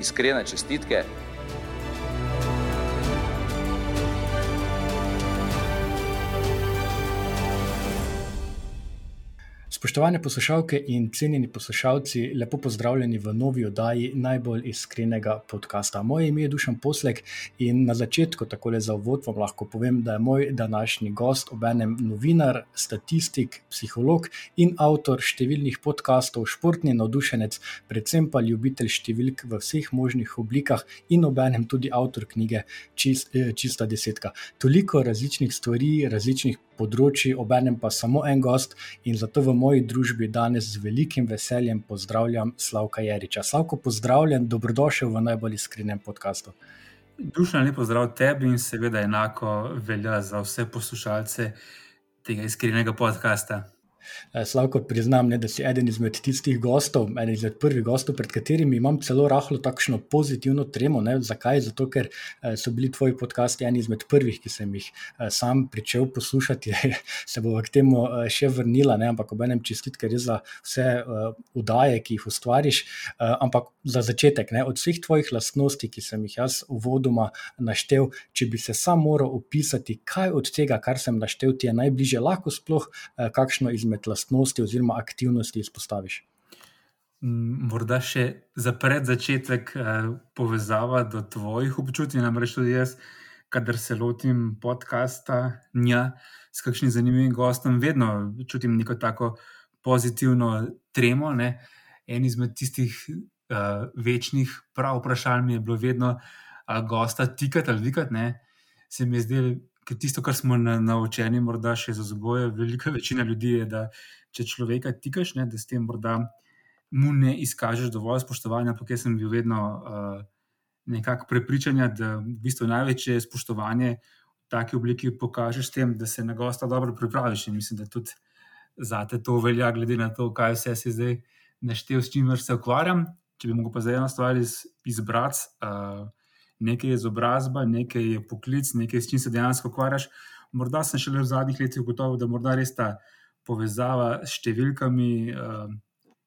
iskrene čestitke. Spoštovane poslušalke in cenjeni poslušalci, lepo pozdravljeni v novi oddaji najbolj iskrenega podcasta. Moje ime je Dušan Poslek in na začetku, tako le za uvod, vam lahko povem, da je moj današnji gost obenem novinar, statistik, psiholog in avtor številnih podkastov, športni navdušenec, predvsem pa ljubitelj številk v vseh možnih oblikah in obenem tudi avtor knjige Čist, Čista desetka. Toliko različnih stvari, različnih področji, obenem pa samo en gost in zato v moji družbi danes z velikim veseljem pozdravljam Slavka Jariča. Slavko, pozdravljen, dobrodošel v najbolj iskrenem podkastu. Dušan, lepo zdrav tebi in seveda enako velja za vse poslušalce tega iskrenega podcasta. Eh, Slavko, priznam, ne, da si eden izmed tistih gostov, eden izmed prvih gostov, pred katerimi imam celo rahlo takšno pozitivno tremo. Ne. Zakaj? Zato, ker eh, so bili tvoji podcasti eni izmed prvih, ki sem jih eh, sam pričel poslušati. Se bo k temu še vrnila, ne. ampak ob enem čestitke res za vse udaje, ki jih ustvariš. Ampak za začetek, ne, od vseh tvojih lastnosti, ki sem jih jaz uvodoma naštel, če bi se sam moral opisati, kaj od tega, kar sem naštel, ti je najbližje, lahko sploh kakšno izmed med lastnosti oziroma aktivnosti izpostaviš? Mm, morda še za pred začetek eh, povezava do tvojih občutij, namreč tudi jaz, kadar se lotim podcasta, nja, s kakšnim zanimivim gostom, vedno čutim neko tako pozitivno tremo. Ne? En izmed tistih uh, večnih prav vprašanj mi je bilo vedno, ali gosta tikati ali vikati. Se mi je zdelo, ker tisto, kar smo na, naučeni, morda še za zgoje, velika večina ljudi je, da če človeka tikaš, ne, da s tem morda mu ne izkažeš dovolj spoštovanja, ampak jaz sem bil vedno uh, nekako prepričan, da v bistvu največje spoštovanje v taki obliki pokažeš tem, da se na gosta dobro pripraviš. In mislim, da tudi za te to velja, glede na to, kaj vse se zdaj naštel, s čimer se ukvarjam. Če bi lahko pa za eno stvar iz, izbrati. Uh, nekaj je izobrazba, nekaj je poklic, nekaj s čim se dejansko ukvarjaš. Morda sem šele v zadnjih letih ugotovil, da morda res ta povezava s številkami uh,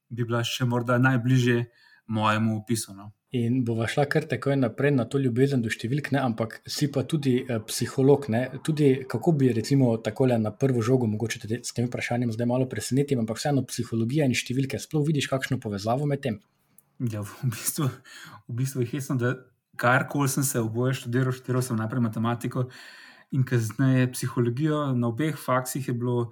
bi bila še morda najbližje mojemu opisu. No. In bova šla kar takoj naprej na to ljubezen do številk, ne? ampak si pa tudi eh, psiholog. Ne? Tudi kako bi, recimo, tako na prvo žogo, mogoče te s tem vprašanjem zdaj malo presenetim, ampak vseeno psihologija in številke, sploh vidiš kakšno povezavo med tem? Ja, v bistvu, v bistvu je hesno, da karkoli sem se oboje študiral, študiral sem najprej matematiko in kasneje psihologijo. Na obeh faksih je bilo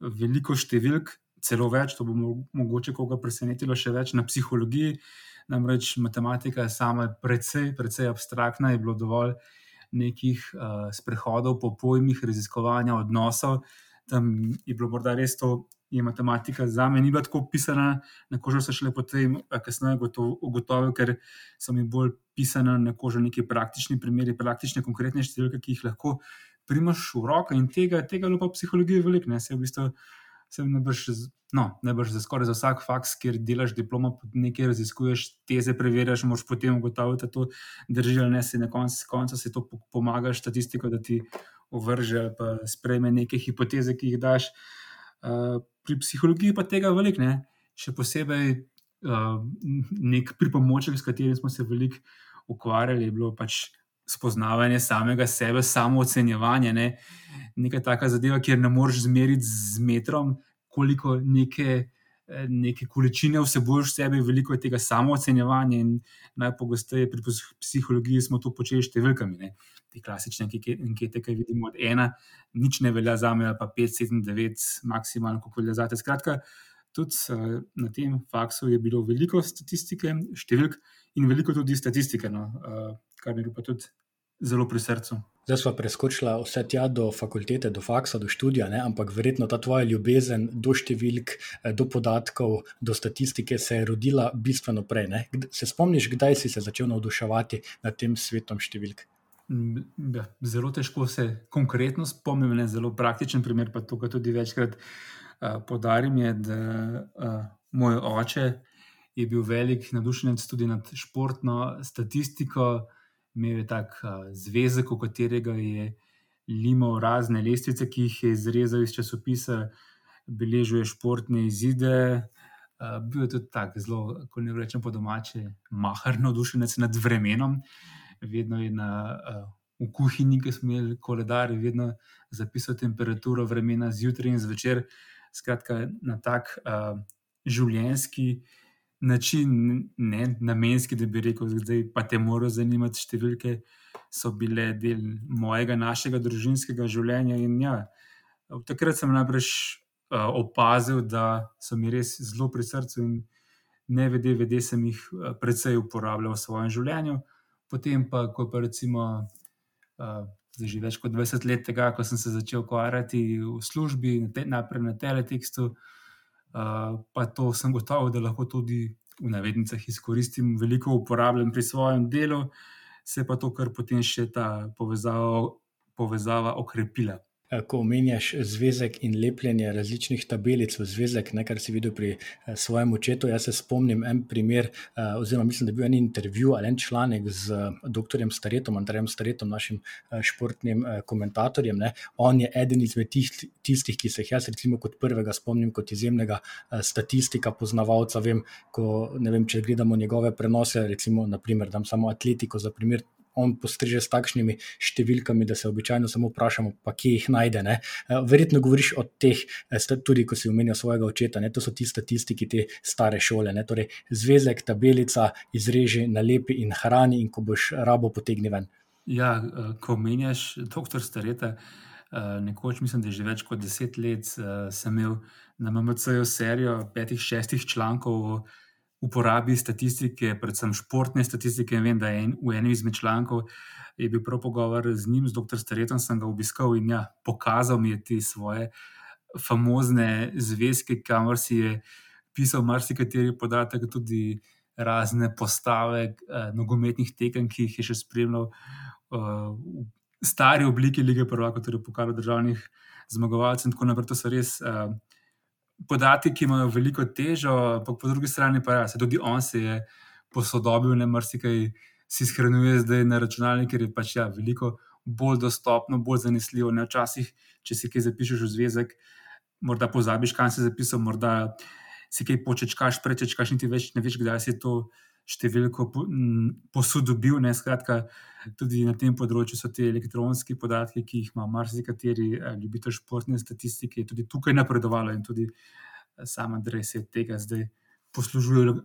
veliko številk, celo več, to bo mogoče koga presenetilo, še več na psihologiji. Namreč matematika je sama precej, precej abstraktna, je bilo dovolj nekih uh, sprehodov po pojmih, raziskovanja odnosov. Tam je bilo morda res to je matematika za me ni bila tako pisana, na kožo se šele potem, kasneje ugotovil, ker so mi bolj pisane na kožo neki praktični primeri, praktične, konkretne številke, ki jih lahko primaš v roko in tega, tega lupa psihologije veliko. Ne, se v bistvu sem najbrž, no, najbrž za skoraj za vsak faks, kjer delaš diplomo, nekaj raziskuješ, teze preverjaš, moš potem ugotoviti, da to drži ali ne, se na koncu se to pomaga statistiko, da ti uvrže ali pa sprejme neke hipoteze, ki jih daš. Uh, pri psihologiji pa tega veliko, ne? še posebej uh, nek pripomoček, s katerim smo se veliko ukvarjali, je bilo pač spoznavanje samega sebe, samo ocenjevanje. Ne? Nekaj taka zadeva, kjer ne moreš zmeriti z metrom, koliko neke. Neke količine vsebuješ v sebi, veliko je tega samo ocenjevanja, in najpogosteje pri psihologiji smo to počeli s številkami. Ne. Te klasične ankete, ki jih vidimo od ena, nič ne velja za me, pa 5, 7, 9, maksimalno, kako velja za te. Skratka, tudi uh, na tem faksu je bilo veliko statistike, številk in veliko tudi statistike, no, uh, kar mi je pa tudi zelo pri srcu. Zdaj smo preskočili vse tja do fakultete, do faksa, do študija, ne? ampak verjetno ta tvoja ljubezen do številk, eh, do podatkov, do statistike se je rodila bistveno prej. Ne? Se spomniš, kdaj si se začel navduševati nad tem svetom številk? Ja, zelo težko se konkretno spomnim, ne zelo praktičen primer, pa tukaj tudi večkrat uh, podarim, je, da uh, moj oče je bil velik navdušenec tudi nad športno statistiko. Imel je tak uh, zvezek, v katerega je limal razne lestvice, ki jih je izrezal iz časopisa, beležil je športne izide. Uh, bil je tudi tako zelo, ko ne rečem po domače, mahar navdušenec nad vremenom. Vedno je na, uh, v kuhinji, ki smo imeli koledar, vedno zapisal temperaturo vremena zjutraj in zvečer. Skratka, na tak uh, življenjski način, ne namenski, da bi rekel, da pa te morajo zanimati številke, so bile del mojega, našega družinskega življenja. In ja, takrat sem najbrž uh, opazil, da so mi res zelo pri srcu in ne vede, vede sem jih uh, predvsej uporabljal v svojem življenju. Potem pa, ko pa recimo. Uh, Zdaj, že več kot 20 let tega, ko sem se začel ukvarjati v službi, najprej na teletekstu, uh, pa to sem gotovo, da lahko tudi v navednicah izkoristim, veliko uporabljam pri svojem delu, se pa to, kar potem še ta povezava, povezava okrepila. Eh, ko omenjaš zvezek in lepljenje različnih tabelic v zvezek, ne, kar si videl pri eh, svojem očetu. Jaz se spomnim en primer, eh, oziroma mislim, da je bil en intervju ali en članek z dr. Staretom, Andrejem Staretom, našim športnim komentatorjem. Ne. On je eden izmed tistih, ki se jih jaz recimo kot prvega spomnim kot izjemnega statistika, poznavalca. Vem, ko, vem, če gledamo njegove prenose, recimo, naprimer, dam samo atletiko za primer on postreže s takšnimi številkami, da se običajno samo vprašamo, pa kje jih najde. Ne? Eh, verjetno govoriš o teh, eh, tudi ko si omenil svojega očeta, ne? to so ti statistiki, te stare šole. Torej, zvezek, tabelica, izreži, nalepi in hrani, in ko boš rabo potegnil ven. Ja, eh, ko menjaš, doktor Stareta, nekoč mislim, da je že več kot deset let, sem imel na MMC-ju serijo petih, šestih člankov uporabi statistike, predvsem športne statistike. Vem, da je en, v enem izmed člankov je bil prav pogovor z njim, z dr. Staretom, sem ga obiskal in ja, pokazal mi je te svoje famozne zvezke, kamor si je pisal marsikateri podatek, tudi razne postave eh, nogometnih tekem, ki jih je še spremljal eh, v stari obliki lige prvaka, torej pokalo državnih zmagovalcev in tako naprej. To so res. Eh, podatki, ki imajo veliko težo, ampak po drugi strani pa ja, se tudi on se je posodobil, ne marsikaj si shranjuje zdaj na računalniku, ker je pač ja, veliko bolj dostopno, bolj zanesljivo. Ne včasih, če si kaj zapišeš v zvezek, morda pozabiš, kam si zapisal, morda si kaj počečkaš, prečečkaš, niti več ne veš, kdaj si to. Številko posodobil, ne skratka, tudi na tem področju so ti elektronski podatki, ki jih ima marsikateri eh, ljubitelj športne statistike, tudi tukaj napredovalo in tudi eh, sam Andrej se tega zdaj poslužuje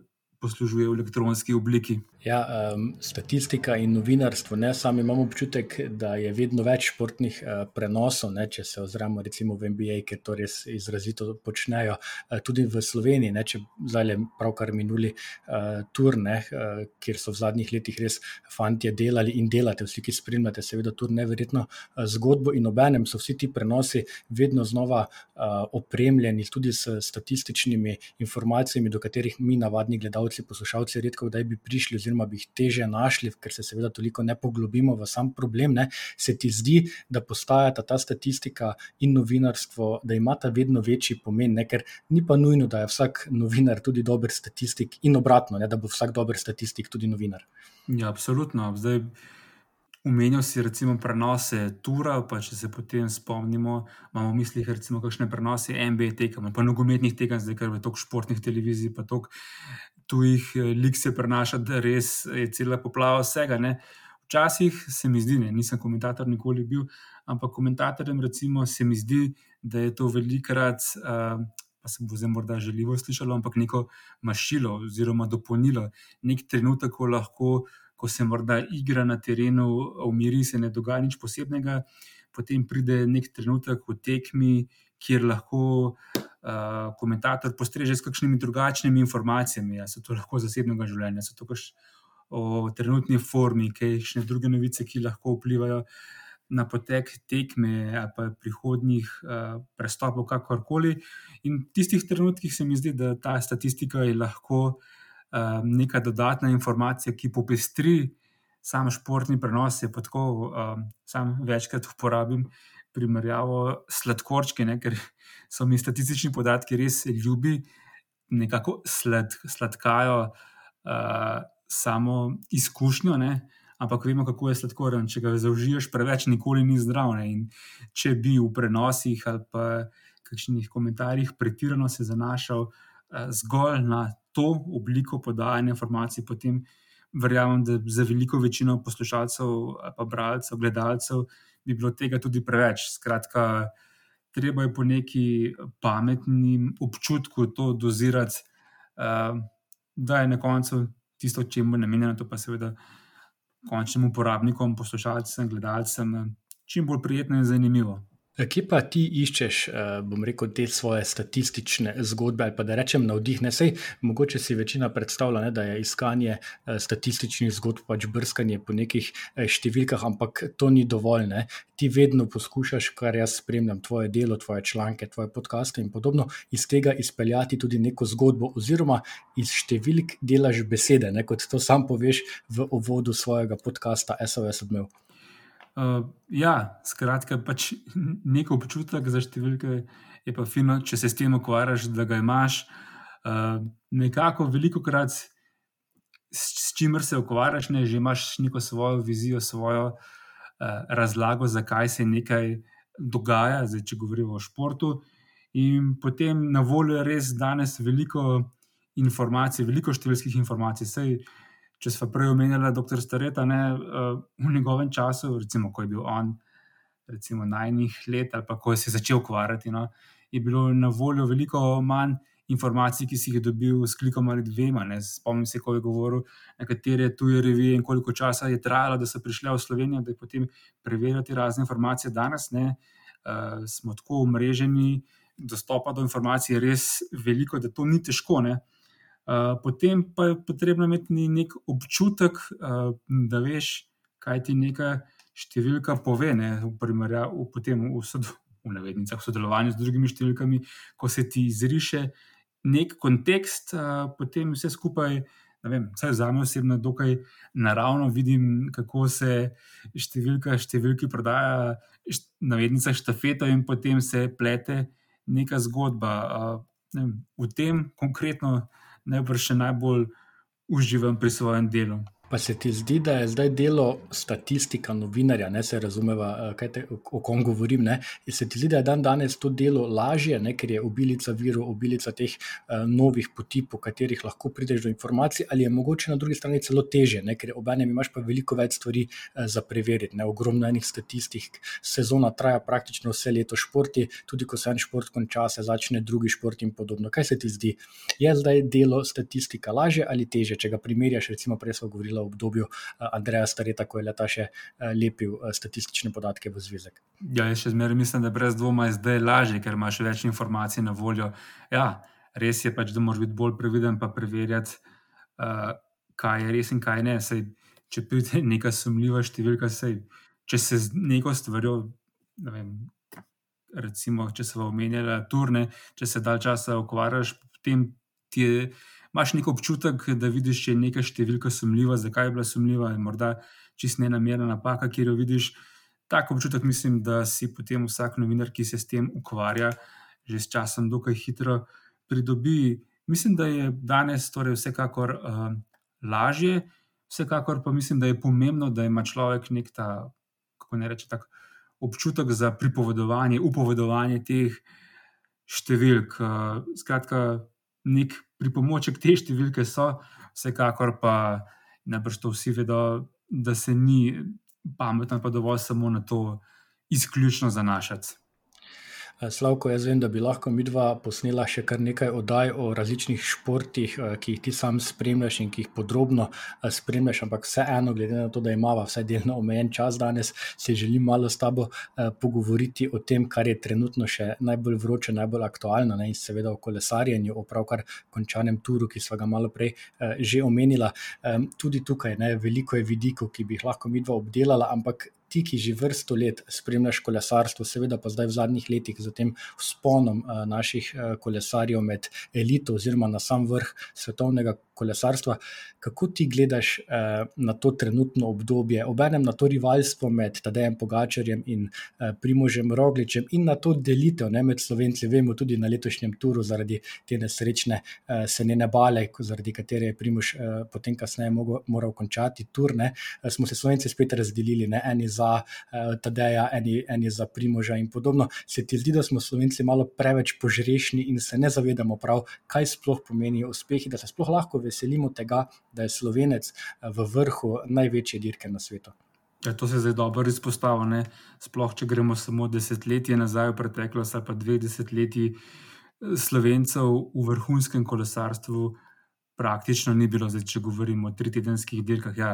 poslužuje v elektronski obliki. Ja, um, statistika in novinarstvo. Ne, sami imamo občutek, da je vedno več športnih uh, prenosov. Ne, če se ozremo recimo v NBA, ker to res izrazito počnejo, uh, tudi v Sloveniji, ne, če zdaj le pravkar minuli uh, turne, uh, kjer so v zadnjih letih res fanti delali in delate, vsi, ki spremljate, seveda, tur neverjetno uh, zgodbo in obenem so vsi ti prenosi vedno znova uh, opremljeni tudi s statističnimi informacijami, do katerih mi, navadni gledalci, gledalci, poslušalci, redko kdaj bi prišli, oziroma bi jih teže našli, ker se seveda toliko ne poglobimo v sam problem. Ne, se ti zdi, da postajata ta statistika in novinarstvo, da imata vedno večji pomen, ne, ker ni pa nujno, da je vsak novinar tudi dober statistik in obratno, ne, da bo vsak dober statistik tudi novinar. Ja, absolutno. Zdaj, Umenil si recimo prenose Tura, pa če se potem spomnimo, imamo v mislih recimo kakšne prenose NBA tekem, pa nogometnih tekem, zdaj kar je toliko športnih televizij, pa toliko tujih eh, lik se prenaša, da res je cela poplava vsega. Ne. Včasih se mi zdi, ne, nisem komentator nikoli bil, ampak komentatorjem recimo se mi zdi, da je to velikrat, uh, pa se bo zdaj morda želivo slišalo, ampak neko mašilo oziroma dopolnilo, nek trenutek, ko lahko, ko se morda igra na terenu, umiri, se ne dogaja nič posebnega, potem pride nek trenutek v tekmi, kjer lahko uh, komentator postreže s kakšnimi drugačnimi informacijami. Ja, so to lahko zasebnega življenja, so to pač o trenutni formi, kakšne druge novice, ki lahko vplivajo na potek tekme ali pa prihodnjih uh, prestopov, kakorkoli. In v tistih trenutkih se mi zdi, da ta statistika je lahko uh, neka dodatna informacija, ki popestri sam športni prenos. Je pa tako, uh, sam večkrat uporabim primerjavo sladkorčke, ne, ker so mi statistični podatki res ljubi, nekako slad, sladkajo uh, samo izkušnjo. Ne, ampak vemo, kako je sladkoren. Če ga zaužiješ preveč, nikoli ni zdrav. Ne? In če bi v prenosih ali pa kakšnih komentarjih pretirano se zanašal uh, zgolj na to obliko podajanja informacij, potem verjamem, da za veliko večino poslušalcev, pa bralcev, gledalcev bi bilo tega tudi preveč. Skratka, treba je po neki pametni občutku to dozirati, uh, da je na koncu tisto, čemu je namenjeno, to pa seveda končnim uporabnikom, poslušalcem, gledalcem čim bolj prijetno in zanimivo. Kje pa ti iščeš, eh, bom rekel, te svoje statistične zgodbe ali pa da rečem navdih? Ne, sej, mogoče si večina predstavlja, ne, da je iskanje eh, statističnih zgodb pač brskanje po nekih eh, številkah, ampak to ni dovolj. Ne. Ti vedno poskušaš, kar jaz spremljam, tvoje delo, tvoje članke, tvoje podcaste in podobno, iz tega izpeljati tudi neko zgodbo, oziroma iz številk delaš besede, ne, kot to sam poveš v uvodu svojega podcasta SOS Odmev. Uh, ja, skratka, pač neko občutek za številke je pa fino, če se s tem ukvarjaš, da ga imaš. Uh, nekako veliko krat, s, s čimer se ukvarjaš, ne, že imaš neko svojo vizijo, svojo uh, razlago, zakaj se nekaj dogaja, zdaj, če govorimo o športu. In potem na voljo je res danes veliko informacij, veliko številskih informacij. Sej, če smo prej omenjali dr. Stareta, ne, uh, v njegovem času, recimo, ko je bil on, recimo, najnih let ali pa ko se je začel ukvarjati, no, je bilo na voljo veliko manj informacij, ki si jih dobil s klikom ali dvema. Ne. Spomnim se, ko je govoril, nekatere tuje revije in koliko časa je trajalo, da so prišle v Slovenijo, da je potem preverjati razne informacije. Danes ne, uh, smo tako umreženi, dostopa do informacij je res veliko, da to ni težko. Ne. Eh, potem pa je potrebno imeti nek občutek, uh, da veš, kaj ti neka številka pove, ne, v primerjavi v, v, v sodelovanju z drugimi številkami, ko se ti izriše nek kontekst, uh, potem vse skupaj. Vem, za me osebno je dokaj naravno, vidim, kako se številka številki prodaja, navednica štafeta, in potem se plete neka zgodba. Uh, ne vem, v tem konkretno najbrž še najbolj uživam pri svojem delu. Pa se ti zdi, da je zdaj delo statistika, novinarja, ne se razumeva, eh, te, o kom govorim. Ne? Se ti zdi, da je dan danes to delo lažje, ne? ker je obilica virov, obilica teh uh, novih poti, po katerih lahko prideš do informacij, ali je mogoče na drugi strani celo teže, ne? ker ob enem imaš pa veliko več stvari uh, za preveriti. Ne? Ogromno enih statistik, sezona traja praktično vse leto, športi, tudi ko se en šport konča, se začne drugi šport in podobno. Kaj se ti zdi? Je zdaj delo statistika lažje ali teže, če ga primerjaš, recimo, prej smo govorili obdobju eh, Andreja Stareta, ko je leta še eh, lepil eh, statistične podatke v zvezek. Ja, jaz še zmeraj mislim, da brez dvoma je zdaj lažje, ker imaš več informacij na voljo. Ja, res je pač, da moraš biti bolj previden, pa preverjati, uh, kaj je res in kaj ne. Sej, če pride neka sumljiva številka, sej, če se z neko stvarjo, ne vem. Recimo, če se omenjala turne, če se dalj časa ukvarjaš, potem ti je imaš nek občutek, da vidiš, če je neka številka sumljiva, zakaj je bila sumljiva, in morda čist ne namerna napaka, ki jo vidiš. Tak občutek mislim, da si potem vsak novinar, ki se s tem ukvarja, že s časom dokaj hitro pridobi. Mislim, da je danes torej vsekakor uh, lažje, vsekakor pa mislim, da je pomembno, da ima človek nek ta, kako ne reče, tak občutek za pripovedovanje, upovedovanje teh številk. Uh, skratka, nek pripomoček te številke so, vsekakor pa najbrž to vsi vedo, da se ni pametno, pa dovolj samo na to izključno zanašati. Eh, Slavko, jaz vem, da bi lahko mi dva posnela še kar nekaj oddaj o različnih športih, eh, ki jih ti sam spremljaš in ki jih podrobno eh, spremljaš, ampak vseeno, glede na to, da imamo vsaj delno omejen čas danes, se želim malo s tabo pogovoriti o tem, kar je trenutno še najbolj vroče, najbolj aktualno ne? in seveda o kolesarjenju, o pravkar končanem turu, ki smo ga malo prej že omenila. Tudi tukaj ne, veliko je vidikov, ki bi jih lahko mi dva obdelala, ampak ti, ki že vrsto let spremljaš kolesarstvo, seveda pa zdaj v zadnjih letih z tem sponom naših kolesarjev med elito oziroma na sam vrh svetovnega kolesarstva, kako ti gledaš na to trenutno obdobje, obenem na to rivalstvo med Tadejem Pogačarjem in Primožem Rogličem in na to delitev ne, med Slovenci, vemo tudi na letošnjem turu zaradi te nesrečne senene bale, zaradi katere je Primož potem kasneje moral končati turne, smo se Slovenci spet razdelili, ne? eni za uh, Tadeja, eni, eni za Primoža in podobno. Se ti zdi, da smo Slovenci malo preveč požrešni in se ne zavedamo prav, kaj sploh pomenijo uspehi, da se sploh lahko veselimo tega, da je Slovenec v vrhu največje dirke na svetu. Ja, to se zdaj dobro izpostavlja. Sploh, če gremo samo desetletje nazaj v preteklost, ali pa dve desetletji Slovencev v vrhunskem kolesarstvu, praktično ni bilo, zdaj, če govorimo o tritedenskih dirkah. Ja,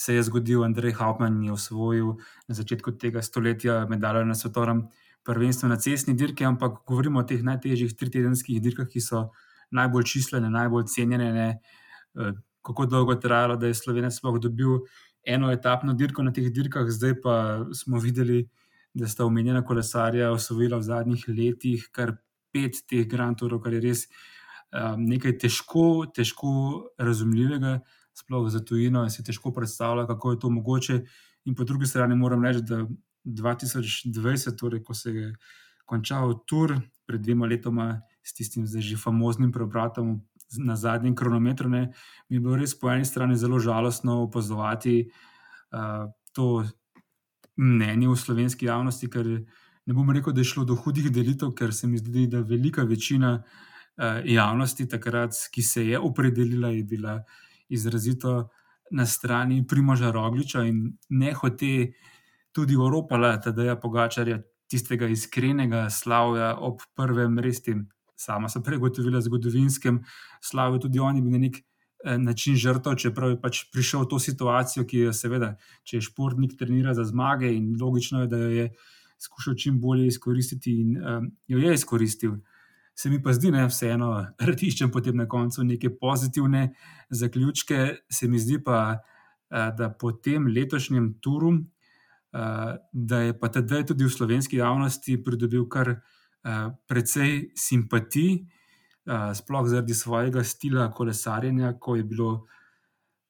se je zgodil, Andrej Hauptmann je osvojil na začetku tega stoletja medaljo na svetovnem prvenstvu na cestni dirki, ampak govorimo o teh najtežjih tritedenskih dirkah, ki so najbolj čislene, najbolj cenjene. Ne? Eh, kako dolgo je trajalo, da je Slovenec sploh dobil eno etapno dirko na teh dirkah, zdaj pa smo videli, da sta omenjena kolesarja osvojila v zadnjih letih kar pet teh Grand Tourov, kar je res um, nekaj težko, težko razumljivega sploh za tujino, in si težko predstavlja, kako je to mogoče. In po drugi strani moram reči, da 2020, torej, ko se je končal tur pred dvema letoma s tistim zdaj že famoznim preobratom na zadnjem kronometru, ne, mi je bilo res po eni strani zelo žalostno opazovati uh, to mnenje v slovenski javnosti, ker ne bom rekel, da je šlo do hudih delitev, ker se mi zdi, da velika večina uh, javnosti takrat, ki se je opredelila, je bila izrazito na strani Primoža Rogliča in ne hote tudi Evropa, da je Pogačarja tistega iskrenega slavja ob prvem res tem, sama se pregotovila, zgodovinskem slavju, tudi oni bi na nek eh, način žrtev, čeprav je pač prišel v to situacijo, ki je seveda, če je športnik trenira za zmage in logično je, da jo je skušal čim bolje izkoristiti in um, jo je izkoristil se mi pa zdi, da vseeno radiščem potem na koncu neke pozitivne zaključke. Se mi zdi pa, eh, da po tem letošnjem turu, eh, da je pa tedaj tudi v slovenski javnosti pridobil kar eh, precej simpatij, sploh zaradi svojega stila kolesarjenja, ko je bilo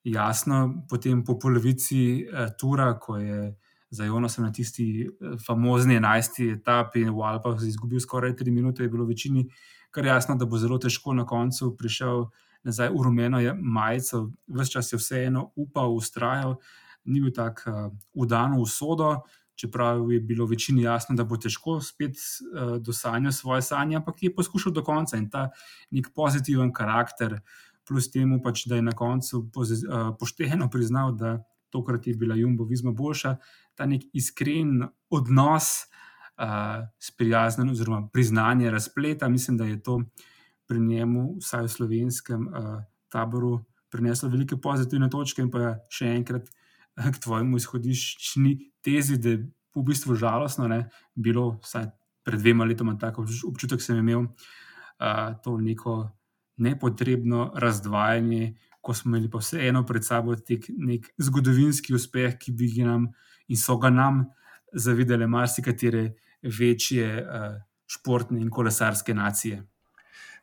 jasno, potem po polovici tura, ko je. Za Jonas na tisti eh, famozni 11. etapi v Alpah izgubil skoraj 3 minute, je bilo večini kar jasno, da bo zelo težko na koncu prišel nazaj v rumeno majico. Ves čas je vseeno upal, ustrajal, ni bil tako udan uh, v sodo, čeprav je bilo večini jasno, da bo težko spet uh, dosanjati svoje sanje, ampak je poskušal do konca in ta nek pozitiven karakter, plus temu pač, da je na koncu uh, pošteno priznal, da tokrat je bila Jumbo Vizma boljša, ta nek iskren odnos, uh, sprijazen, oziroma priznanje razpleta. Mislim, da je to pri njemu, vsaj v slovenskem uh, taboru, prineslo velike pozitivne točke. In pa še enkrat k tvojemu izhodiščni tezi, da je v bistvu žalostno, je bilo vsaj pred dvema letoma tako občutek, sem imel uh, to neko nepotrebno razdvajanje ko smo imeli pa vseeno pred sabo nek zgodovinski uspeh, ki bi ga nam in so ga nam zavidele marsikatere večje uh, športne in kolesarske nacije.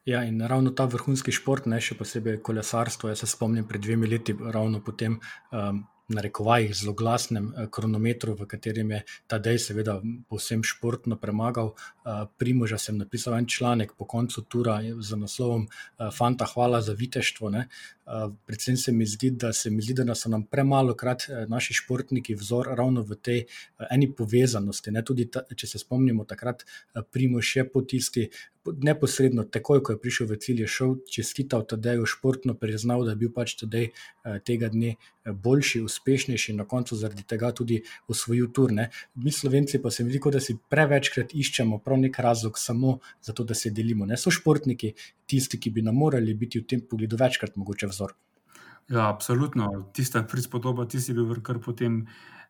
Ja, in ravno ta vrhunski šport, ne še posebej kolesarstvo. Jaz se spomnim pred dvemi leti, ravno po tem um, na rekovajih zelo glasnem uh, kronometru, v katerem je ta dej, seveda, povsem športno premagal. Uh, Primoža sem napisal en članek po koncu tura z naslovom Fanta, hvala za viteštvo. Ne? Eh, predvsem se mi zdi, da se mi zdi, da so nam premalo krat eh, naši športniki vzor ravno v tej eh, eni povezanosti. Ne? Tudi ta, če se spomnimo, takrat Primo še po tisti. Neposredno, takoj ko je prišel v cilj, je šel čestital Tadeju, športno priznal, da je bil pač Tadej tega dne boljši, uspešnejši, na koncu zaradi tega tudi osvojil turne. Mi, slovenci, pa se mi zdi, da si prevečkrat iščemo prav nek razlog samo zato, da se delimo. Ne so športniki tisti, ki bi nam morali biti v tem pogledu večkrat mogoče vzor. Ja, absolutno. Tista prispodoba, ti si bil kar potem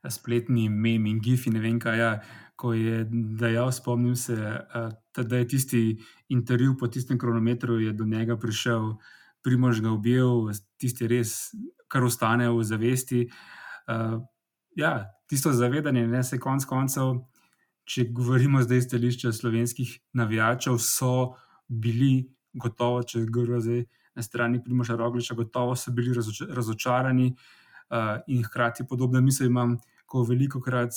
spletni mem in gif in ne vem kaj. Ja, ko je dejal, spomnim se, da je tisti intervju po tistem kronometru do njega prišel, primož ga objel, tisti res, kar ostane v zavesti. ja, tisto zavedanje, da se konec koncev, če govorimo zdaj iz stališča slovenskih navijačev, so bili gotovo, če govorimo zdaj na strani Primoša Rogliča, gotovo so bili razočarani uh, in hkrati podobno misel imam. Ko veliko krat,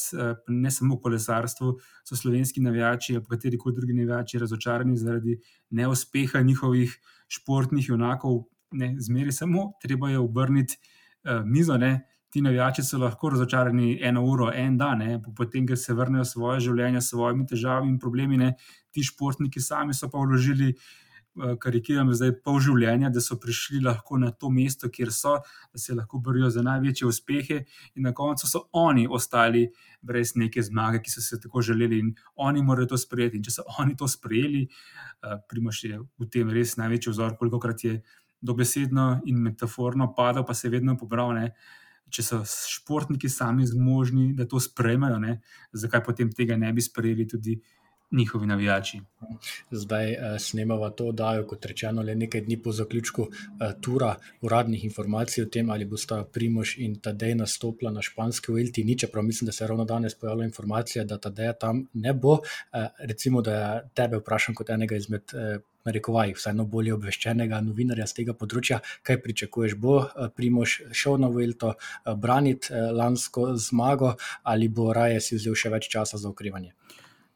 ne samo v kolesarstvu, so slovenski navijači ali kateri koli drugi navijači razočarani zaradi neuspeha njihovih športnih junakov, ne, zmeri samo, treba je obrniti uh, mizo. Ne. Ti navijači so lahko razočarani eno uro, en dan, ne, potem, ker se vrnejo svoje življenje s svojimi težavami in problemi. Ne. Ti športniki sami so pa vložili. Karikiram zdaj pol življenja, da so prišli lahko na to mesto, kjer so, da se lahko borijo za največje uspehe, in na koncu so oni ostali brez neke zmage, ki so se tako želeli, in oni morajo to sprejeti. In če so oni to sprejeli, Primoš je v tem res največji vzor, koliko krat je dobesedno in metaforno padal, pa se je vedno pobral. Ne? Če so športniki sami zmožni, da to sprejmejo, ne? zakaj potem tega ne bi sprejeli tudi njihovi navijači. Zdaj uh, snemamo to oddajo, kot rečeno, le nekaj dni po zaključku uh, tura uradnih informacij o tem, ali bosta Primož in Tadej nastopila na španski Velti. Ni, čeprav mislim, da se je ravno danes pojavila informacija, da Tadeja tam ne bo. Uh, recimo, da tebe vprašam kot enega izmed. Uh, Rekovaj, vseeno bolje obveščenega novinarja z tega področja, kaj pričakuješ? Bo Primož šel na Velto, braniti lansko zmago, ali bo raje si vzel še več časa za okrevanje?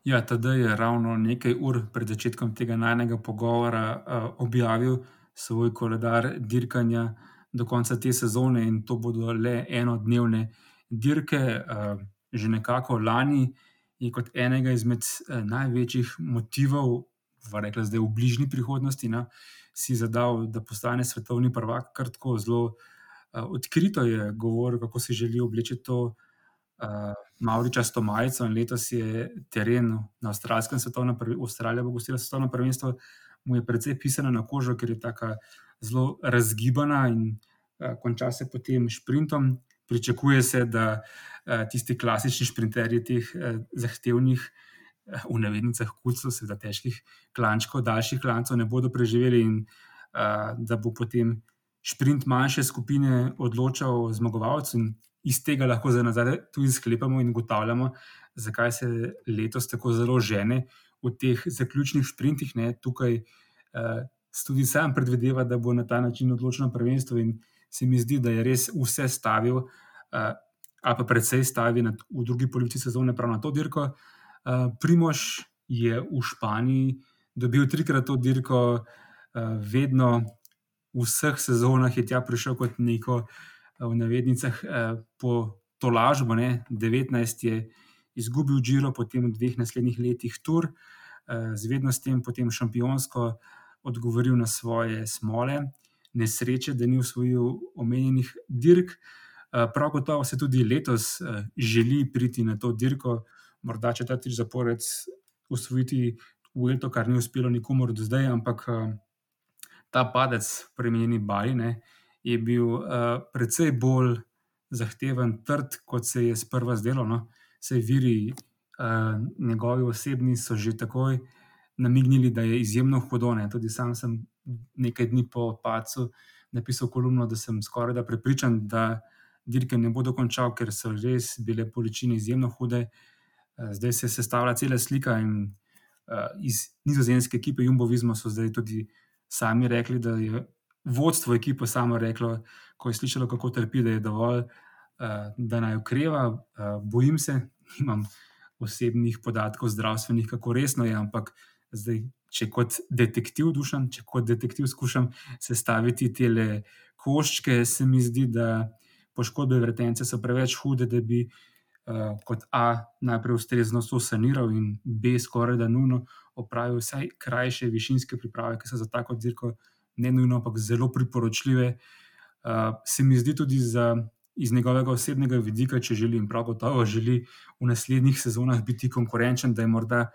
Ja, tada je ravno nekaj ur pred začetkom tega najnega pogovora uh, objavil svoj koledar dirkanja do konca te sezone, in to bodo le enodnevne dirke. Uh, že nekako lani je kot enega izmed uh, največjih motivov, rekla zdaj v bližnji prihodnosti, na, si zadal, da postane svetovni prvak, kar tako zelo uh, odkrito je govoril, kako si želi obleči to uh, Mauričasto majico in letos je teren na avstralskem svetovnem prvenstvu, Avstralija bo gostila svetovno prvenstvo, mu je precej pisano na kožo, ker je tako zelo razgibana in uh, konča se potem sprintom. Pričakuje se, da uh, tisti klasični sprinterji teh uh, zahtevnih, uh, v navednicah, kulcev, seveda težkih klančkov, daljših klancov, ne bodo preživeli in uh, da bo potem sprint manjše skupine odločal zmagovalcu iz tega lahko za nazaj tudi sklepamo in ugotavljamo, zakaj se letos tako zelo žene v teh zaključnih sprintih. Ne, tukaj uh, tudi sam predvideva, da bo na ta način odločeno prvenstvo, in se mi zdi, da je res vse stavil, uh, ali pa predvsej stavil na, v drugi polovici sezone, prav na to dirko. Uh, Primož je v Španiji dobil trikrat to dirko, uh, vedno v vseh sezonah je tja prišel kot neko v navednicah eh, po to lažbo. Ne? 19 je izgubil Džiro, potem v dveh naslednjih letih Tur, eh, z vednostem potem šampionsko odgovoril na svoje smole, nesreče, da ni usvojil omenjenih dirk. Eh, prav gotovo se tudi letos želi priti na to dirko, morda četrtič zapored usvojiti Vuelto, kar ni uspelo nikomor do zdaj, ampak ta padec, premenjeni Bali, ne, je bil uh, precej bolj zahteven, trd, kot se je sprva zdelo. No. Sej viri, uh, njegovi osebni, so že takoj namignili, da je izjemno hudo. Ne. Tudi sam sem nekaj dni po pacu napisal kolumno, da sem skoraj da prepričan, da dirke ne bo dokončal, ker so res bile količine izjemno hude. Uh, zdaj se je sestavila cela slika in uh, iz nizozemske ekipe Jumbo Visma so zdaj tudi sami rekli, da je vodstvo ekipe samo reklo, ko je slišalo, kako trpi, da je dovolj, uh, da naj ukreva. Uh, bojim se, nimam osebnih podatkov, zdravstvenih, kako resno je, ampak zdaj, če kot detektiv dušam, če kot detektiv skušam sestaviti te koščke, se mi zdi, da poškodbe vretence so preveč hude, da bi. Uh, kot A, najprej ustrezno so saniral, in B, skoraj da nujno opravil vsaj krajše višinske priprave, ki so za tako dirko uh, ne nujno, ampak zelo priporočljive. Uh, se mi zdi tudi za, iz njegovega osebnega vidika, če želi in prav gotovo želi v naslednjih sezonah biti konkurenčen, da je morda